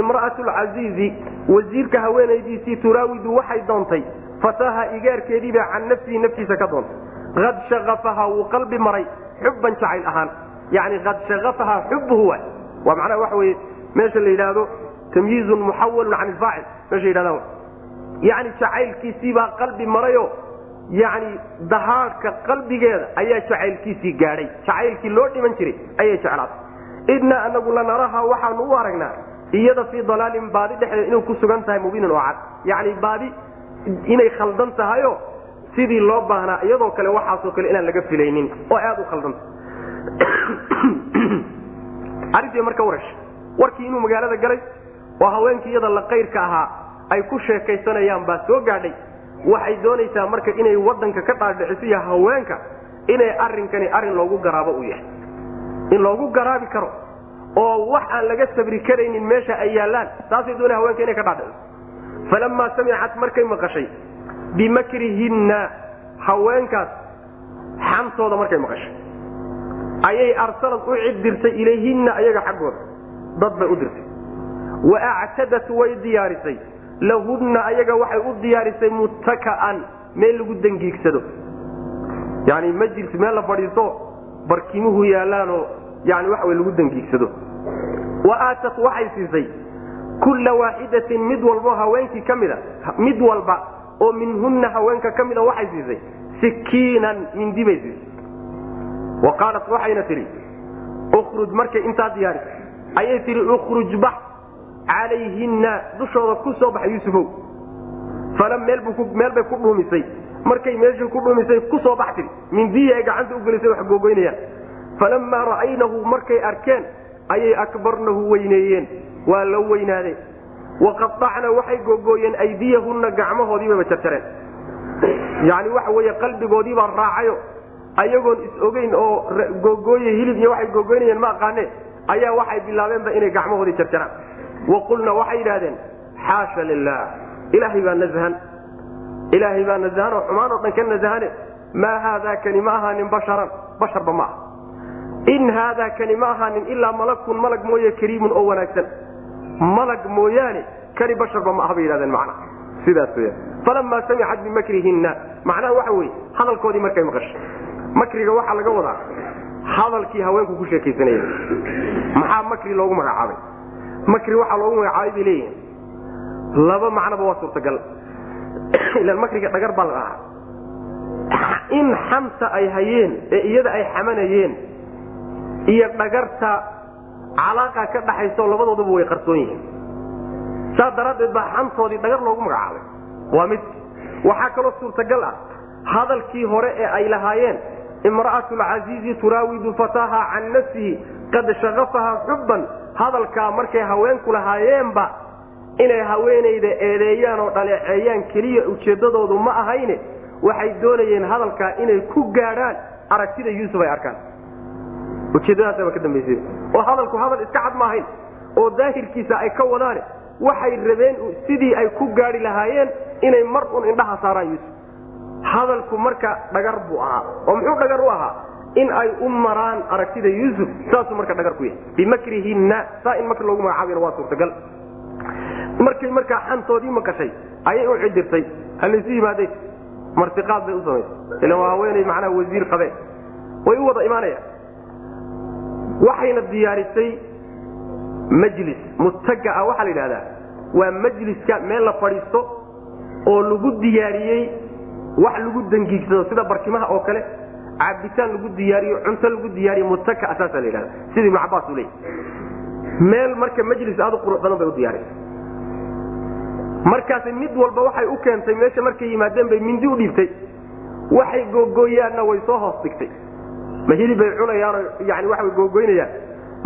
Imra'atu lcasiizi wasiirka haweenaydiisii turaawidu waxay doontay fataaha igaarkeediibaa can nafsihi naftiisa ka doontay. Ad shaafaha wuu qalbi maray xubban jacayl ahaan. Yani ad shaafaha xubuhu waay waa macnaha waxa weye meesha la yidhaahdo tamyiizun muxawalun can ilfaacil meesha yidhahdaan yani jacaylkiisiibaa qalbi marayo yani dahaadhka qalbigeeda ayaa jacaylkiisii gaadhay. Jacaylkii loo dhiman jiray ayay jeclaatay idnaa anagu lanaraha waxaanu u aragnaa iyada fii dalaalin baadi dhexdeeda inay ku sugan tahay mubiinin oo cad. Yani baadi inay khaldan tahayo sidii loo baahnaa iyadoo kale waxaasoo kale inaan laga filaynin oo aad u khaldanta arrintii marka warasha warkii inuu magaalada galay oo haweenkii iyada la qayrka ahaa ay ku sheekaysanayaan baa soo gaadhay waxay doonaysaa marka inay wadanka ka dhaadhicisiyo haweenka inay arrinkani arrin loogu garaabo u yahay. In loogu garaabi karo oo wax aan laga sabri karaynin meesha ay yaallaan taasay doonay haweenka inay ka dhaadhiciso. Falamaa samicat markay maqashay bimakrihinna haweenkaas xantooda markay maqashay. Ayay arsalad u cid dirtay ilayhinna ayaga xaggooda. Dad bay u dirtay. Wa actadat way diyaarisay lahunna ayaga waxay u diyaarisay muttaka'an meel lagu dangiigsado yani majlis meel la fadhiisto barkimuhu yaallaanoo yani waxa lagu dangiigsado wa aatat waxay siisay kulla waaxidatin mid walbo haweenkii ka mida mid walba oo minhunna haweenka ka mida waxay siisay sikiinan mindi bay siisay. Wa qaalat waxayna tidhi ukruj markay intaa diyaarisay ayay tihi ukruj bax calayhinna dushooda ku soo baxa yuusufow fala meel bay ku dhuumisay. Markay meeshii ku dhuumisay ku soo bax tiri mindihii ay gacanta u gelisay wax googoynayaan falamaa ra'aynahu markay arkeen ayay akbarnahu weyneeyeen. Waa la weynaadeen. Waqaacna waxay googooyeen aydiyahunna gacmahoodiibaba jarjareen. Yani waxa wey qalbigoodiibaa raacayo. Ayagoon is ogeyn oo googooye hilib iyo waxay googoynayeen ma aqaane ayaa waxay bilaabeenba inay gacmahoodii jarjaraan waqulna waxay yidhahdeen xaasha lilah ilaahay baa nahan ilaahay baa nahan oo xumaan oo dhan ka nahane maa haadaa kani ma ahaanin basharan. Basharba ma aha. In haadaa kani ma ahaanin ilaa malakun malag mooye kariimun oo wanaagsan. Malag mooyaane kani basharba ma aha bay yidhahdeen macna. Sidaas weya falamaa samicat bimakrihinna. Macnaha waxa weye hadalkoodii markay maqashay. Makriga waxaa laga wadaa hadalkii haweenku ku sheekaysanaya maxaa makri loogu magacaabay makri waxaa loogu magacaabay bay leeyihiin laba macnoba waa suurtagal. Ilan makriga dhagar baa la dhahaa in xanta ay hayeen ee iyada ay xamanayeen iyo dhagarta calaaqa ka dhaxayso labadooduba way qarsoon yihiin. Saas daraaddeed baa xantoodii dhagar loogu magacaabay. Waa mid. Waxaa kaloo suurtagal ah hadalkii hore ee ay lahaayeen imra'atu lcasiizi turaawidu fataaha can nafsihi qad shaqafaha xubban hadalkaa markay haweenku lahaayeenba inay haweenayda eedeeyaan oo dhaleeceeyaan keliya ujeeddadoodu ma ahayne waxay doonayeen hadalkaa inay ku gaadhaan aragtida yuusuf ay arkaan. Ujeeddadaasaba ka dambaysay. Oo hadalku hadal iska cad ma ahayn oo daahirkiisa ay ka wadaane waxay rabeen sidii ay ku gaadhi lahaayeen inay mar un indhaha saaraan yuusuf. Hadalku marka dhagar buu ahaa oo muxuu dhagar u ahaa in ay u maraan aragtida yuusuf saasuu marka dhagar ku yahay. Bimakrihinna saa in marka loogu magacaabayna waa suurtagal. Markay markaa xantoodii maqashay ayay u cidirtay halaysu yimaadeen martiqaad bay u samaysay. Ila waa haweenay macnaha wasiir qabeen way u wada imaanayaan waxayna diyaarisay majlis muttaga ah waxaa la yidhahdaa waa majliska meel la fadhiisto oo lagu diyaariyey wax lagu dangiigsado sida barkimaha oo kale cabitaan lagu diyaariyo cunto lagu diyaariyo muttaka asaasa la yidhahda sida ibnu cabaas uu leeyay meel marka majlis aad u qurux badan bay u diyaarisay markaasi mid walba waxay u keentay meesha markay yimaadeen bay mindi u dhiibtay. Waxay googooyaanna way soo hoos dhigtay. Ma hilib bay cunayaanoo yani waxay googoynayaan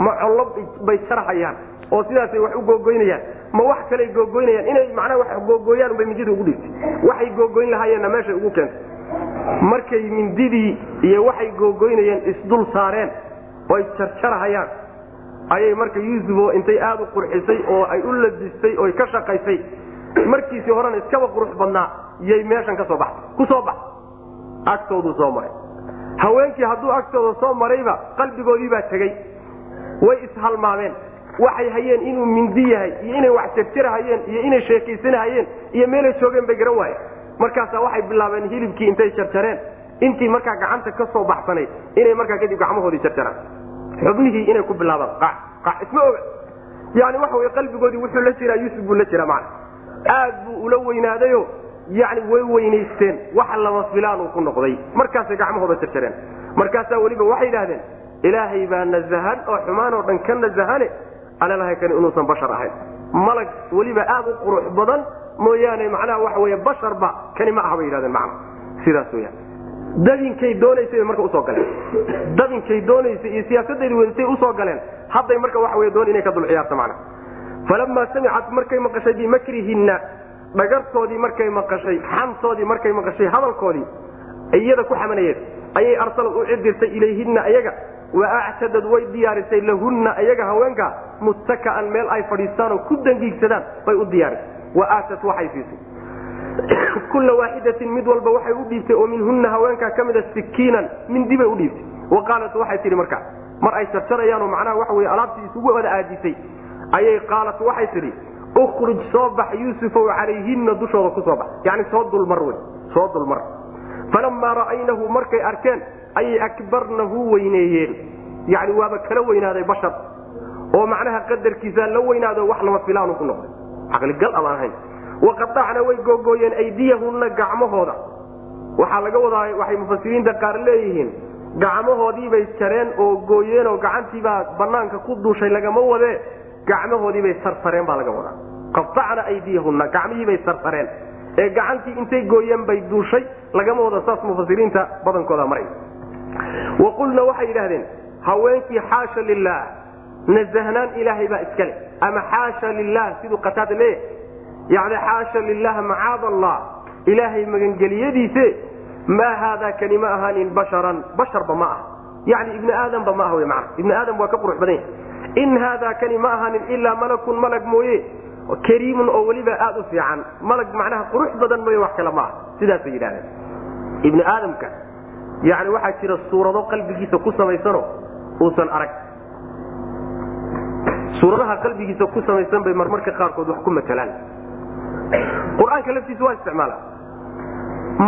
ma collo bay jarhayaan oo sidaasay wax u googoynayaan ma wax kaley googoynayaan inay macnaha wax googooyaan unbay mindida ugu dhigtay waxay googoyn lahaayeenna meeshay ugu keentay markay mindidii iyo waxay googoynayeen isdul saareen oo ay jarjarhayaan ayay marka yuusuf oo intay aada u qurxisay oo ay u labistay oo ka shaqaysay markiisii horena iskaba qurux badnaa yay meeshan ka soo baxday ku soo bax. Agtooduu soo maray. Haweenkii hadduu agtooda soo marayba qalbigoodii baa tegey. Way ishalmaameen waxay hayeen inuu mindi yahay iyo inay wax jarjarhayeen iyo inay sheekaysanahayeen iyo meelay joogeen bay garan waayeen markaasaa waxay bilaabeen hilibkii intay jarjareen. Intii markaa gacanta ka soo baxsanayd inay markaa kadib gacmahoodii jarjaraan. Xubnihii inay ku bilaabaan isma oga. Yani waxa wey qalbigoodii wuxuu la jiraa yuusuf buu la jiraa macna. Aad buu ula weynaadayo yani way weynaysteen wax lama filaan uu ku noqday. Markaasay gacmahooda jarjareen. Markaasaa weliba waxay idhahdeen ilaahay baa nazahan oo xumaan oo dhan ka nazahane alalahay kani inuusan bashar ahayn malag weliba aad u qurux badan mooyaane macnaha waxa wey basharba kani ma aha bay yidhahdeen macna sidaas weyaan dabinkay doonaysay marka u soo galeen. Dabinkay doonaysay iyo siyaasadaydi weysay u soo galeen. Hadday marka waxa wey doon inay ka dul macna. Falamaa samicat markay maqashay bimakrihinna dhagartoodii markay maqashay xantoodii markay maqashay hadalkoodii iyada ku xamanayeen ayay arsalad u cidirtay ilayhinna ayaga wa actadad way diyaarisay lahunna ayaga haweenka muttaka'an meel ay fadhiistaanoo ku dangiigsadaan bay u diyaarisay. Wa aatat waxay siisay. Kulla waaxidatin mid walba waxay u dhiibtay oo minhunna haweenkaa ka mida sikiinan mindi bay u dhiibtay. Wa qaalat waxay tihi markaa mar ay jarjarayaanoo macnaha waxa wey alaabtii isugu wada aadisay ayay qaalat waxay tidhi ukruj soo bax yuusufow calayhinna dushooda ku soo bax. Yani soo dulmar wey soo dulmar falamaa ra'aynahu markay arkeen ayay akbarnahu weyneeyeen yani waaba kala weynaaday bashar oo macnaha qadarkiisa la weynaado wax lama filaanu ku noqday caqligal amaan ahayn waqaacna way googooyeen aydiyahunna gacmahooda waxaa laga wadaa waxay mufasiriinta qaar leeyihiin gacmahoodiibay jareen oo gooyeen oo gacantiibaa banaanka ku duushay lagama wadee gacmahoodiibay sarsareen baa laga wadaa qaacna aydiyahunna gacmihiibay sarsareen ee gacantii intay gooyeen bay duushay lagama wada saas mufasiriinta badankooda maray. Wa qulna waxay yidhahdeen haweenkii xaasha lilah nazahnaan ilaahay baa iskale ama xaasha lilah siduu qataada leeyahay yani xaasha lilah macaad allah ilaahay magangeliyadiise maa haadaa kani ma ahaanin basharan basharba ma ah. Yani ibni aadamba ma ah w mana ibni aadam waa ka qurux badan yahay. In haadaa kani ma ahaanin ilaa malakun malag mooye kariimun oo weliba aad u fiican. Malag macnaha qurux badan mooye wax kale ma ah sidaasay yidhahdeen ibni aadamka yani waxaa jira suurado qalbigiisa ku samaysano uusan arag. Suuradaha qalbigiisa ku samaysan bay marmarka qaarkood wax ku matalaan. Qur'aanka laftiisa waa isticmaala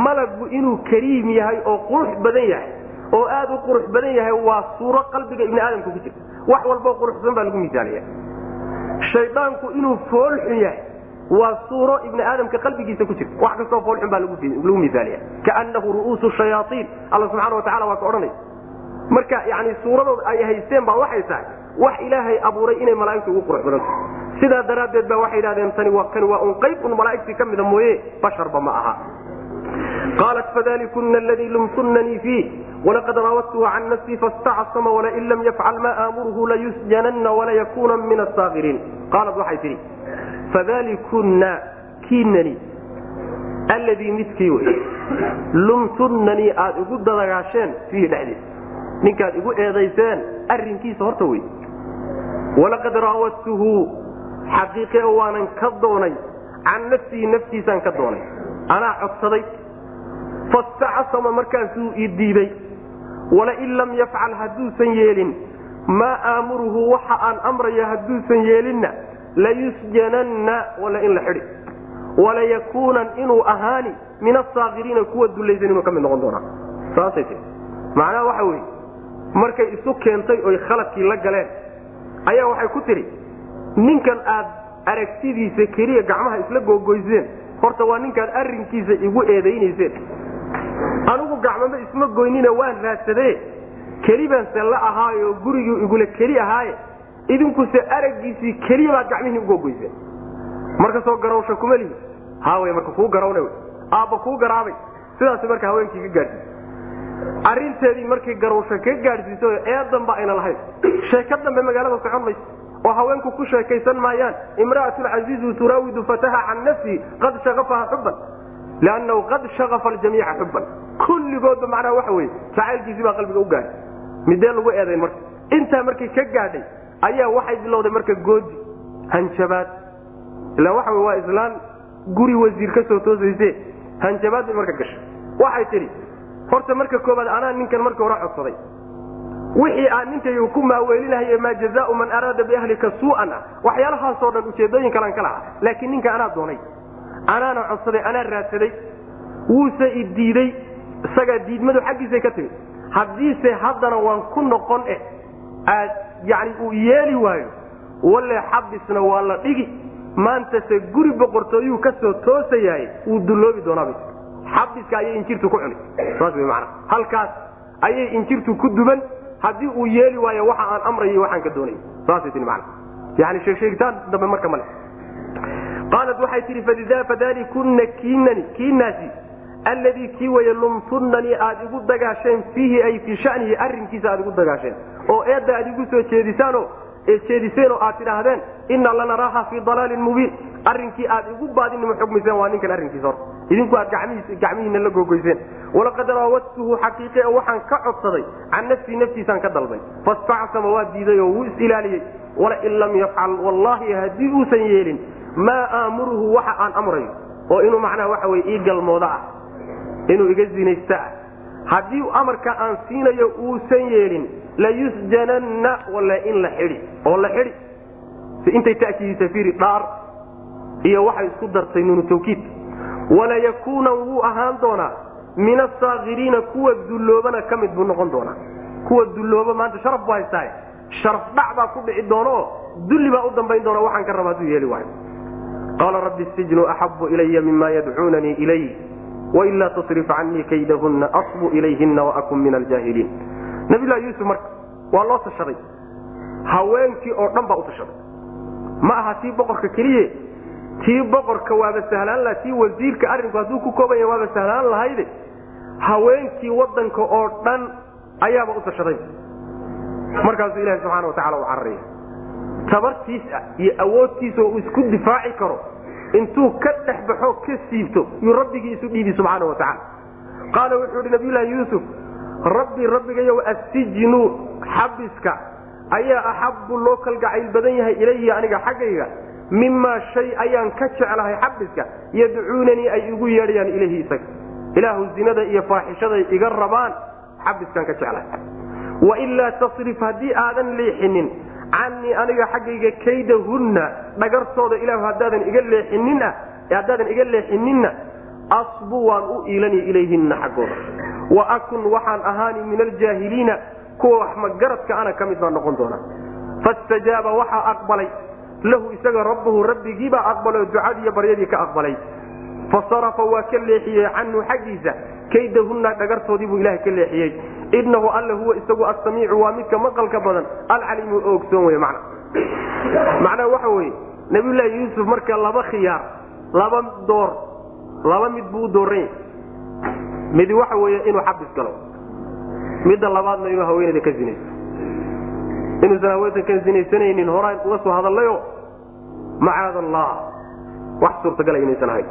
malaggu inuu kariim yahay oo qurux badan yahay oo aad u qurux badan yahay waa suuro qalbiga ibni aadamka ku jirta wax walboo quruxsan baa lagu misaaliya shaydaanku inuu foolxun yahay waa suuro ibni aadamka qalbigiisa ku jirta wax kastoo foolxun baa lagu misaaliya kaanahu ru'uusu shayaaiin alla subxana wa tacala waa ka odhanay marka yani suuradood ay haysteen baa waxay tahay wax ilaahay abuuray inay malaaigtu ugu qurux badanta sidaa daraaddeed ba waxay idhahdeen tani waa kani waa un qayb un malaaigtii ka mida mooye basharba ma aha. Qaalat fadalikuna aladii lumtunanii fiih walaqad raawadtuhu can nafsii fastacsama walain lam yafcal ma aamuruhu layusjananna walayakuna min asaakiriin qaalat waxay tihi fadalikunna kiinani alladii midkii wey lumtunnanii aad igu dadagaasheen fiihi dhexdiisa ninkaad igu eedayseen arrinkiisa horta wey walaqad raawadtuhu xaqiiqe waanan ka doonay can nafsihi naftiisaan ka doonay anaa codsaday fastacasama markaasuu ii diiday walain lam yafcal hadduusan yeelin maa aamuruhu waxa aan amraya hadduusan yeelinna layusjananna wala in la xidhi. Walayakuunan inuu ahaani min asaakiriina kuwa dulaysan inuu ka mid noqon doonaa. Saasay tii macnaha waxa weye markay isu keentay oy khaladkii la galeen ayaa waxay ku tidhi ninkan aad aragtidiisa keliya gacmaha isla googoyseen horta waa ninkaad arrinkiisa igu eedaynayseen anigu gacmama isma goynina waan raadsade keli baan se la ahaayo gurigii igula keli ahaaye idinkuse araggiisii keliya baad gacmihii ugogoyseen marka soo garawsha kuma lihi. Haawy marka kuu garawna aabba kuu garaabay. Sidaas marka haweenkii ka gaadhsiisay arrinteedii markay garawsha ka gaadhsiiso eedanba ayna lahayn sheeko dambe magaalada socon mayso oo haweenku ku sheekaysan maayaan imra'atulcasiizu turaawidu fataha can nafsihi qad shaqafaha xubban liannahu qad shaqafa aljamiica xubban kulligoodba macnaha waxa weye jacaylkiisii baa qalbiga u gaadhay midee lagu eedayn marka. Intaa markay ka gaadhay ayaa waxay bilowday marka goodi hanjabaad. Ila waxa waa islaan guri wasiir ka soo toosayse hanjabaad bay marka gashay. Waxay tidhi horta marka koobaad anaa ninkan marka hore codsaday. Wixii aan ninkayga ku maaweelinahay maa jazaau man araada biahlika suu'an ah waxyaalahaasoo dhan ujeedooyin kalaan ka lahaa. Laakiin ninka anaa doonay anaana codsaday anaa raadsaday wuuse diiday isagaa diidmadu xaggiisay ka timid. Haddiise haddana waan ku noqon eh aad yani uu yeeli waayo walle xabisna waa la dhigi. Maantase guri boqortooyuu ka soo toosayahay wuu dulloobi doonaaba xabiska ayay injirtu ku cuni saas wy maana halkaas ayay injirtu ku duban. Haddii uu yeeli waayo waxa aan amrayay waxaan ka doonay. Saasay tii man yani sheegsheegitaan dambe marka male qaalat waxay tihi fadalikunna kiinaasi alladii kii weye lumtunnanii aad igu dagaasheen fiihi ay fii shanihi arrinkiisa aad igu dagaasheen. Oo eedda aad igu soo jeedisaanoo jeediseen oo aad tidhaahdeen inna lanaraaha fii dalaalin mubiin. Arrinkii aad igu baadinimo xugmiseen waa ninkan arrinkiisa horta idinku aad gacmihiina la googoyseen walaqad raawadtuhu xaqiiqe waxaan ka codsaday can nafsii naftiisaan ka dalbay. Fastacsama waa diiday oo wuu is-ilaaliyey walain lam yafcal wallaahi haddii uusan yeelin maa aamuruhu waxa aan amrayo oo inuu macnaha waxa weye ii galmoodo ah inuu iga zinaysto ah. Haddii amarka aan siinayo uusan yeelin layusjananna walla in la xidhi. Oo la xidhi. Intay ta'kiidisa fiiri dhaar iyo waxay isku dartay nuunu tawkiid. Walayakuunan wuu ahaan doonaa min asaakiriina kuwa dulloobana ka mid buu noqon doonaa. Kuwa dullooba maanta sharaf bu haystaaye sharaf dhac baa ku dhici doona oo dulli baa u dambayn doona waxaan ka raba hadduu yeeli waayo qaala rabbi sijnu axabu ilaya mima yadcuunanii ilay wailaa tasrif canii kaydahunna asbu ilayhina waakun min aljaahiliin nabilahi yuusuf marka waa loo tashaday. Haweenkii oo dhan baa u tashaday. Ma aha tii boqorka keliye? Tii boqorka waaba sahlaan laha tii wasiirka arrinku hadduu ku kooban yahay waaba sahlaan lahayde? Haweenkii wadanka oo dhan ayaaba u tashaday. Markaasuu ilahi subxaana watacala u cararaya tabartiisa iyo awoodtiisa oo uu isku difaaci karo intuu ka dhex baxo ka siibto yuu rabbigii isu dhiibi subxaana wa tacala qaala wuxuu ihi nabiyullaahi yuusuf rabbi rabbigayow assijnu xabiska ayaa axabbu loo kalgacayl badan yahay ilayhi aniga xaggayga. Mimaa shay ayaan ka jeclahay xabiska yadcuunanii ay igu yeedhayaan ilayhi isaga. Ilaahu zinada iyo faaxishaday iga rabaan xabiskaan ka jeclahay. Wailaa tasrif haddii aadan leexinin canii aniga xaggayga kaydahunna dhagartooda ilaahu haddaadan iga leexinin ah haddaadan iga leexininna asbu waan u iilani ilayhinna xaggooda. Wa akun waxaan ahaani min aljaahiliina kuwa wax magaradka ana ka mid baan noqon doonaa. Fastajaaba waxaa aqbalay. Lahu isaga rabbuhu rabbigiibaa aqbalay oo ducadiiyo baryadii ka aqbalay fasarafa waa ka leexiyey canhu xaggiisa. Kaydahunna dhagartoodii buu ilaha ka leexiyey. Inahu alla huwa isagu asamiicu waa midka maqalka badan. Alcaliimu oo ogsoon wey man macnaha waxa weye nabiyullaahi yuusuf marka laba khiyaar laba door laba mid buu u dooran yahay midi waxa weeye inuu xabis galo. Midda labaadna inuu haweenayda ka zinaysto. Inuusan haweenayda ka zinaysanaynin horaan uga soo hadallayo macaad allah wax suurtagala inaysan ahayn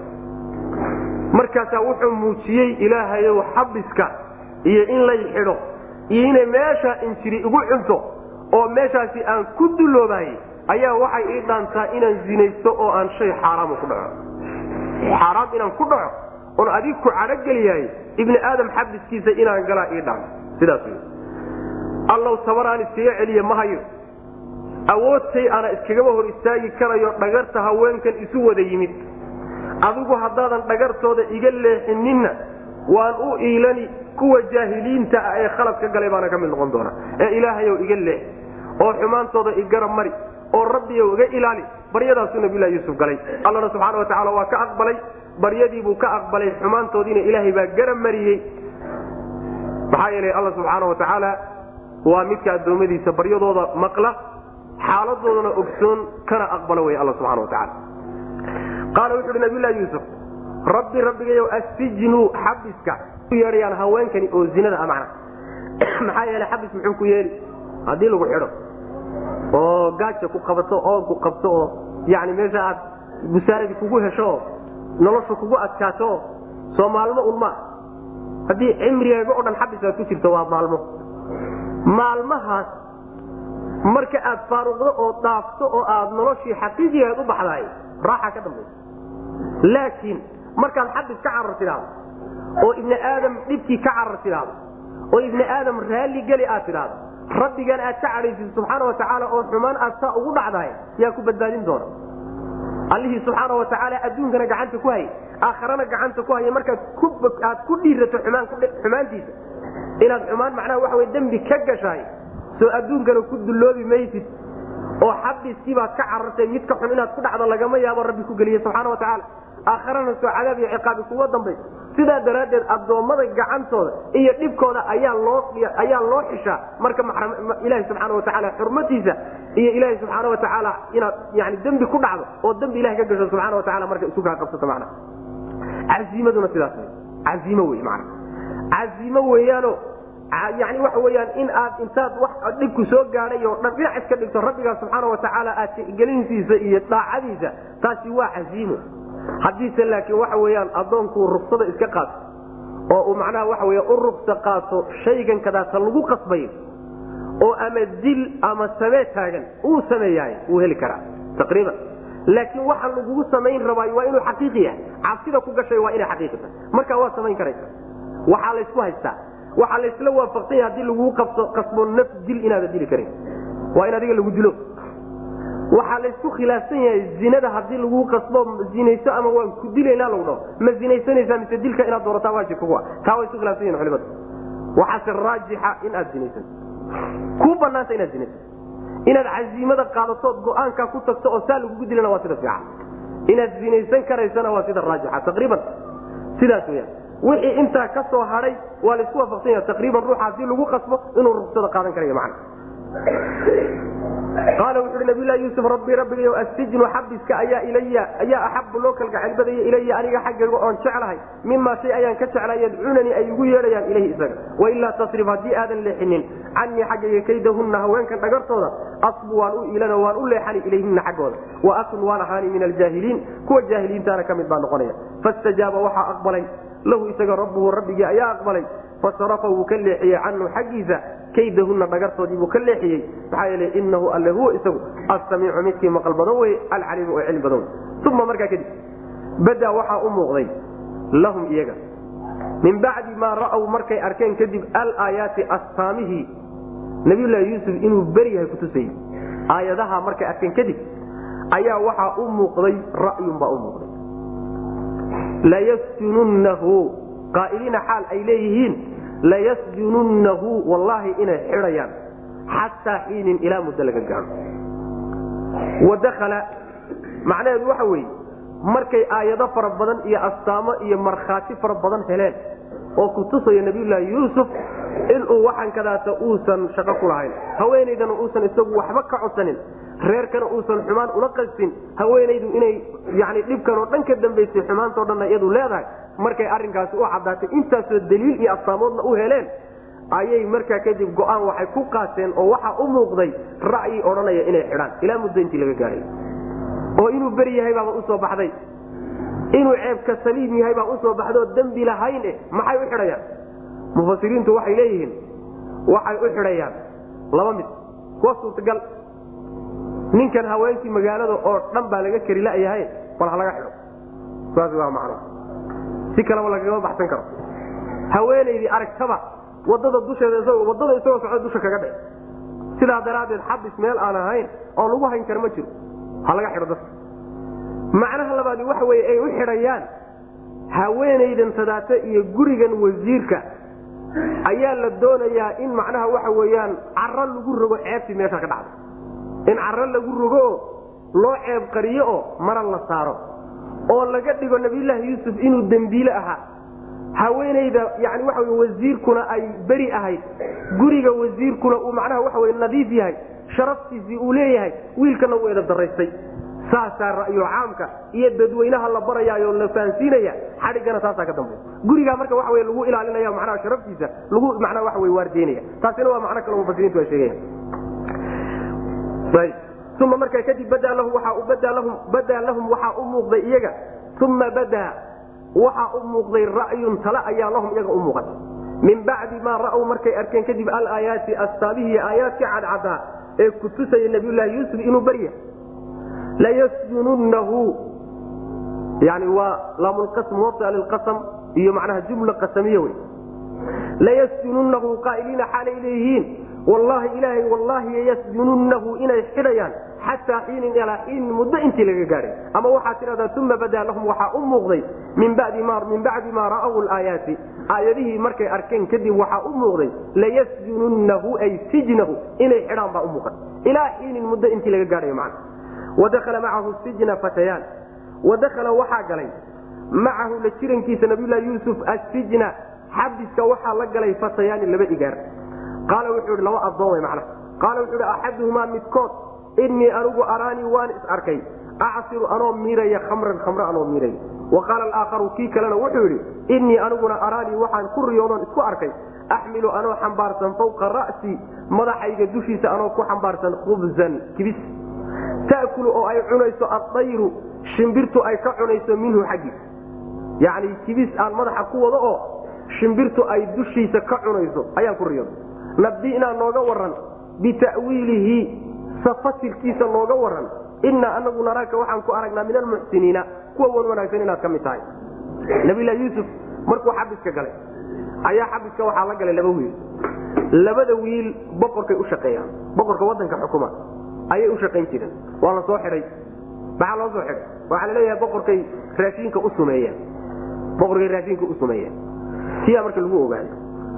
markaasaa wuxuu muujiyey ilaahayow xabiska iyo in lay xidho iyo inay meeshaa injiri igu cunto oo meeshaasi aan ku dulloobaayey ayaa waxay ii dhaantaa inaan zinaysto oo aan shay xaaraama ku dhaco. Xaaraam inaan ku dhaco oon adig ku cadhogeliyahay ibni aadam xabiskiisa inaan galaa ii dhaanto sidaas wy allow tabaraan iskaga celiya ma hayo. Awoodtay ana iskagama hor istaagi karayo dhagarta haweenkan isu wada yimid adigu haddaadan dhagartooda iga leexininna waan u iilani kuwa jaahiliinta ah ee khalad ka galay baana ka mid noqon doona. Ee ilaahayow iga leex oo xumaantooda igarab mari oo rabbiyow iga ilaali baryadaasuu nabiylahi yuusuf galay. Allana subxaana watacaala waa ka aqbalay baryadiibuu ka aqbalay xumaantoodiina ilaahay baa garab mariyey. Maxaa yeelay alla subxaana watacaala waa midka addoommadiisa baryadooda maqla xaaladoodana ogsoon kana aqbala wey alla subxana watacaala qaala wuxu uhi nabiylahi yuusuf rabbi rabbigayow assijnu xabiska yeedhayaan haweenkani oo zinada a macna. Maxaa yeelay xabis muxuu ku yeeli? Haddii lagu xidho oo gaaja ku qabato oo ku qabto oo yani meesha aad busaaradii kugu hesho oo nolosha kugu adkaato oo soo maalmo un maa haddii cimrigaaga o dhan xabis aad ku jirto waa maalmo. Maalmahaas marka aad faaruqdo oo daafto oo aad noloshii xaqiijigeed u baxdaay raaxa ka dambaysa laakiin markaad xabis ka carar tidhaahdo oo ibni aadam dhibkii ka carar tidhaahdo oo ibni aadam raalli geli aad tidhaahdo rabbigan aad ka cadhaysid subxaana watacaala oo xumaan aad saa ugu dhacdahay yaa ku badbaadin doona. Allihii subxaana watacaala adduunkana gacanta ku hayay aakharana gacanta ku haya markaad aad ku dhiirato xumaantiisa inaad xumaan macnaha waxa wey dembi ka gashahay soo adduunkana ku dulloobi maysid oo xabiskiibaad ka carartay midka xun inaad ku dhacdo lagama yaabo rabbi ku geliye subxaana watacaala aakharana soo cadaab iyo ciqaabi kuga dambaysa sidaa daraaddeed addoommada gacantooda iyo dhibkooda ayaa loo ayaa loo xishaa marka ilaahi subxaana watacaala xurmatiisa iyo ilaahi subxaana watacaala inaad yani dembi ku dhacdo oo dembi ilahi ka gasho subxaana wataala marka isu kaa qabsato macna caiimaduna sidaas caiimo wey mana caiimo weeyaano yani waxa weyaan in aad intaad dhibku soo gaadhay oo dhan dhinac iska dhigto rabbigaa subxaana watacaala aad tixgelintiisa iyo daacadiisa taasi waa casiimo haddiise laakiin waxa weyaan addoonkuu ruksada iska qaato oo uu macnaha waxa wey u ruksa qaato shaygan kadaata lagu qasbayo oo ama dil ama samee taagan uu sameeyahay wuu heli karaa taqriiban. Laakiin waxa lagugu samayn rabaayo waa inuu xaqiiqi yahay. Cabsida ku gashay waa inay xaqiiqi tahay. Marka waa samayn karaysa. Waxaa laysku haystaa waxaa laysla waafaqsan yahay haddii laguu qasbo naf dil inaada dili karin. Waa in adiga lagu dilo. Waxaa laysku khilaafsan yahay zinada haddii laguu qasbo zinayso ama waan ku dilaynaa lagu dhaho ma zinaysanaysaa mise dilka inaad doorataa waajib kugu taa way isku khilafsan yihiin culimadu. Waxaase raajixa in aad zinaysato kuu banaanta inaad zinaysato inaad casiimada qaadatood go'aankaa ku tagto oo saa lagugu dilana waa sida fiican. Inaad zinaysan karaysana waa sida raajixa taqriiban. Sidaas weyaan wixii intaa ka soo hadhay waa la isku waafaqsan yaha taqriiban ruuxa haddii lagu qasbo inuu ruksada qaadan karayo macna. Qaala wuxu uhi nabiylahi yuusuf rabbi rabbigayo assijnu xabiska ayaa ilaya ayaa axabu loo kalgacayl badaya ilaya aniga xaggayga oon jeclahay. Mimaa shay ayaan ka jeclaa yadcuunanii ay igu yeedhayaan ilayhi isaga. Wailaa tasrif haddii aadan leexinin canii xaggayga kaydahunna haweenkan dhagartooda asbu waan u iilano waan u leexani ilayhina xaggooda. Wa akun waan ahaani min aljaahiliin kuwa jaahiliintaana ka mid baa noqonaya. Fastajaaba waxaa aqbalay lahu isaga rabbuhu rabbigii ayaa aqbalay fasarafa wuu ka leexiyey canhu xaggiisa kaydahunna dhagartoodii buu ka leexiyey. Maxaa yeele inahu alle huwa isagu assamiicu midkii maqal badan weye alcaliimu oo cilmi badan uma markaa kadib badaa waxaa u muuqday lahum iyaga min bacdi maa ra'w markay arkeen kadib alaayaati astaamihii nabiylahi yuusuf inuu beri yahay kutusayey. Aayadaha markay arkeen kadib ayaa waxaa u muuqday ra'yun baa u muuqday layasjununnahu qaa'iliina xaal ay leeyihiin layasjununnahu wallaahi inay xidhayaan xataa xiinin ilaa muddo laga gaaro. Wadakala macnaheedu waxa weeye markay aayado fara badan iyo astaamo iyo markhaati fara badan heleen oo ku tusayo nabiyulaahi yuusuf inuu waxankadaata uusan shaqo ku lahayn. Haweenaydana uusan isagu waxba ka codsanin. Reerkana uusan xumaan ula qastin haweenaydu inay yani dhibkan oo dhan ka dambaysay xumaantao dhanna iyadu leedahay. Markay arrinkaasi u caddaatay intaasoo daliil iyo astaamoodna u heleen ayay markaa kadib go'aan waxay ku qaateen oo waxaa u muuqday ra'yi odhanaya inay xidhaan. Ilaa muddo intii laga gaadhay oo inuu beri yahay baaba u soo baxday inuu ceebka saliim yahay baa u soo baxdoo dembi lahayn eh maxay u xidhayaan? Mufasiriintu waxay leeyihiin waxay u xidhayaan. Laba mid kuwa suurtagal ninkan haweenkii magaalada oo dhan baa laga keri layahay bal ha laga xidho saas waa macno. Si kaleba lagagama baxsan karo. Haweenaydii aragtaba waddada dusheeda waddada isagoo socda dusha kaga dhe sidaa daraaddeed xabis meel aan ahayn oo lagu hayn kara ma jiro. Ha laga xidho dadka macnaha labaadi waxa weye ay u xidhayaan haweenaydan sadaate iyo gurigan wasiirka. Ayaa la doonayaa in macnaha waxa weeyaan caro lagu rogo ceebtii meesha ka dhacday in caro lagu rogo oo loo ceeb qariyo oo mara la saaro. Oo laga dhigo nabiyulaahi yuusuf inuu dembiile ahaa. Haweenayda yani waxa wey wasiirkuna ay beri ahayd. Guriga wasiirkuna uu macnaha waxa wey nadiif yahay. Sharaftiisii uu leeyahay. Wiilkana uu edab daraystay saasaa ra'yo caamka iyo dadweynaha la barayaayo la fahansiinaya xadhiggana taasaa ka dambaysa gurigaa marka waxa wey lagu ilaalinaya macnaha sharaftiisa lagu macnaha waxa wey waardeynaya. Taasina waa macno kale mufasiriintu ay sheegayan uma markaa kadib badaa lahum badaa lahum waxaa u muuqday iyaga. Uma badaa waxaa u muuqday ra'yun tale ayaa lahum iyaga u muuqatay min bacdi maa ra'w markay arkeen kadib alaayaati astaabihi aayaadkii cadcadaa ee ku tusaya nabiyulaahi yuusuf inuu barya layasjununahu yani waa laamulqasm wata lilqasam iyo macnaha jumla qasamiye wey layasjununahu qaa'iliina xaalay leeyihiin wallaahi ilaahay wallaahi yasjununahu inay xidhayaan xataa xiinin ilaa xiinin muddo intii laga gaadhay ama waxaad tidhahdaa uma badaa lahum waxaa u muuqday min bacdi maa ra'aw laayaati aayadihii markay arkeen kadib waxaa u muuqday layasjununahu ay sijnahu inay xidhaan baa u muuqan ilaa xiinin muddo intii laga gaadhayo macna wadakhala macahu sijna fatayaan wadakhala waxaa galay macahu la jirankiisa nabiylahi yuusuf asijna xabiska waxaa la galay fatayaani laba igaar qaala wuxuu ihi laba addoon way macna qaala wuxuu ihi axaduhumaa midkood innii anigu araanii waan is arkay acsiru anoo miiraya khamran khamre anoo miiraya wa qaala alaakharu kii kalena wuxuu yidhi innii aniguna araanii waxaan ku riyoodoon isku arkay axmilu anoo xambaarsan fawqa ra'si madaxayga dushiisa anoo ku xambaarsan khubzan kibis ta'kulu oo ay cunayso addayru shimbirtu ay ka cunayso minhu xaggiisa yacni kibis aan madaxa ku wado oo shimbirtu ay dushiisa ka cunayso ayaan ku riyooday nabbi'naa nooga waran bita'wiilihi safasirkiisa nooga waran innaa anagu naraaka waxaan ku aragnaa min almuxsiniina kuwa wan wanaagsan inaad ka mid tahay. Nabilahi yuusuf markuu xabiska galay ayaa xabiska waxaa la galay laba wiil. Labada wiil boqorkay u shaqeeyaan boqorka wadanka xukuma ayay u shaqayn jireen. Waa la soo xidhay maxaa loo soo xidhay waxaa la leeyahay boqorkay raashinka u sumeeyeen boqorkay raashinka u sumeeyeen siyaa marka lagu ogaado.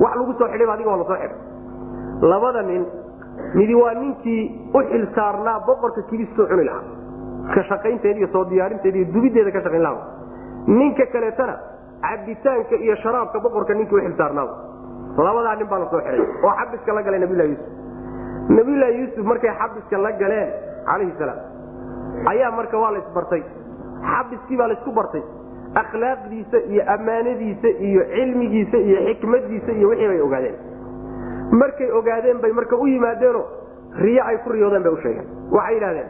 Wax lagu soo xidhayba adiga waa la soo xidhay. Labada nin midi waa ninkii u xil saarnaa boqorka kibistoo cuni lahaa. Ka shaqaynteeda iyo soo diyaarinteeda iyo dubideeda ka shaqayn lahaa. Ninka kaleetana cabitaanka iyo sharaabka boqorka ninkii u xil saarnaaba labadaa nin baa la soo xidhay oo xabiska la galay nabiylahi yuusuf nabiylahi yuusuf markay xabiska la galeen calayhi salaam ayaa marka waa la isbartay. Xabiskii baa laysku bartay. Akhlaaqdiisa iyo ammaanadiisa iyo cilmigiisa iyo xikmadiisa iyo wixii bay ogaadeen. Markay ogaadeen bay marka u yimaadeeno riyo ay ku riyoodeen bay u sheegeen. Waxay yidhahdeen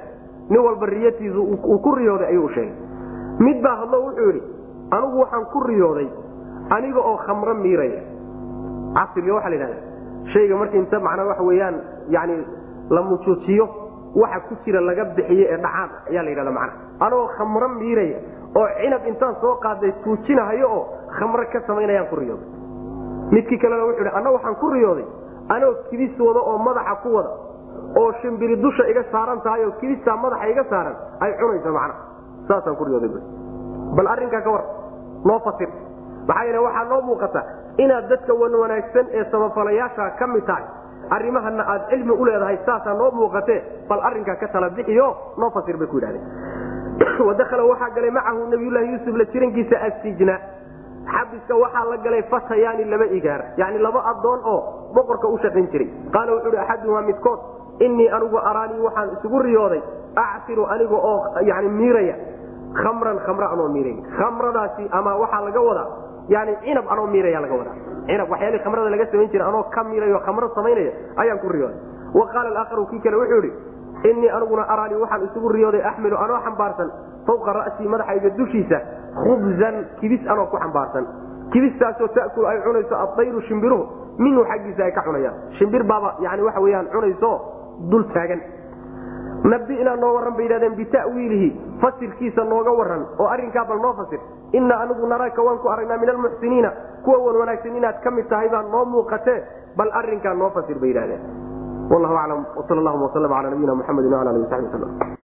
nin walba riyatiisu uu ku riyooday ayuu u sheegay. Mid baa hadlo wuxuu yidhi anigu waxaan ku riyooday aniga oo khamro miiraya. Casriga waxaa la yidhahda shayga marka inta macnaa waxa weeyaan yani la mujuujiyo waxa ku jira laga bixiye ee dhacaan ayaa la yidhahda macna. Anigoo khamro miiraya oo cinab intaan soo qaaday tuujinahayo oo khamro ka samaynayaan ku riyooday. Midkii kalena wuxuu yidhi anna waxaan ku riyooday anoo kibis wada oo madaxa ku wada oo shimbiri dusha iga saaran tahay oo kibistaa madaxa iga saaran ay cunayso macna. Saasaan ku riyooday bal arrinkaa ka war noo fasir maxaa yeele waxaa noo muuqata inaad dadka wan wanaagsan ee samafalayaasha ka mid tahay arrimahana aad cilmi u leedahay saasaa noo muuqatee bal arrinkaa ka tala bixiyo noo fasir bay ku yidhahdeen. Wadakhala waxaa galay macahu nabiyullaahi yuusuf la jirankiisa assijna. Xabiska waxaa la galay fatayaani laba igaar yani laba adoon oo boqorka u shaqayn jiray. Qaala wuxuu hi axaduhumaa midkood innii anigu araanii waxaan isugu riyooday acsiru aniga oo yani miiraya khamran khamra anoo miiraya khamradaasi ama waxaa laga wadaa yani cinab anoo miiraya laga wadaa cinab waxyaalii khamrada laga samayn jira anoo ka miirayo khamro samaynaya ayaan ku riyooday wa qaala alaakharu kii kale wuxuu ihi innii aniguna araanii waxaan isugu riyooday axmilu anoo xambaarsan fawqa ra'sii madaxayga dushiisa khubzan kibis anoo ku xambaarsan. Kibistaasoo ta'kulu ay cunayso adayru shimbiruhu minhu xaggiisa ay ka cunayaan. Shimbir baaba yani waxa weyaan cunayso dul taagan nabi'naa noo warran bay yidhahdeen bita'wiilihi fasirkiisa nooga warran oo arrinkaa bal noo fasir. Inna anigu naraaka waan ku aragnaa min almuxsiniina kuwa wan wanaagsan inaad ka mid tahay baa noo muuqatee bal arrinkaa noo fasir bay yidhahdeen. Wallahu aclam wsal allahuma waslm ala nabiyina muxamedi wala alihi wasabi waslm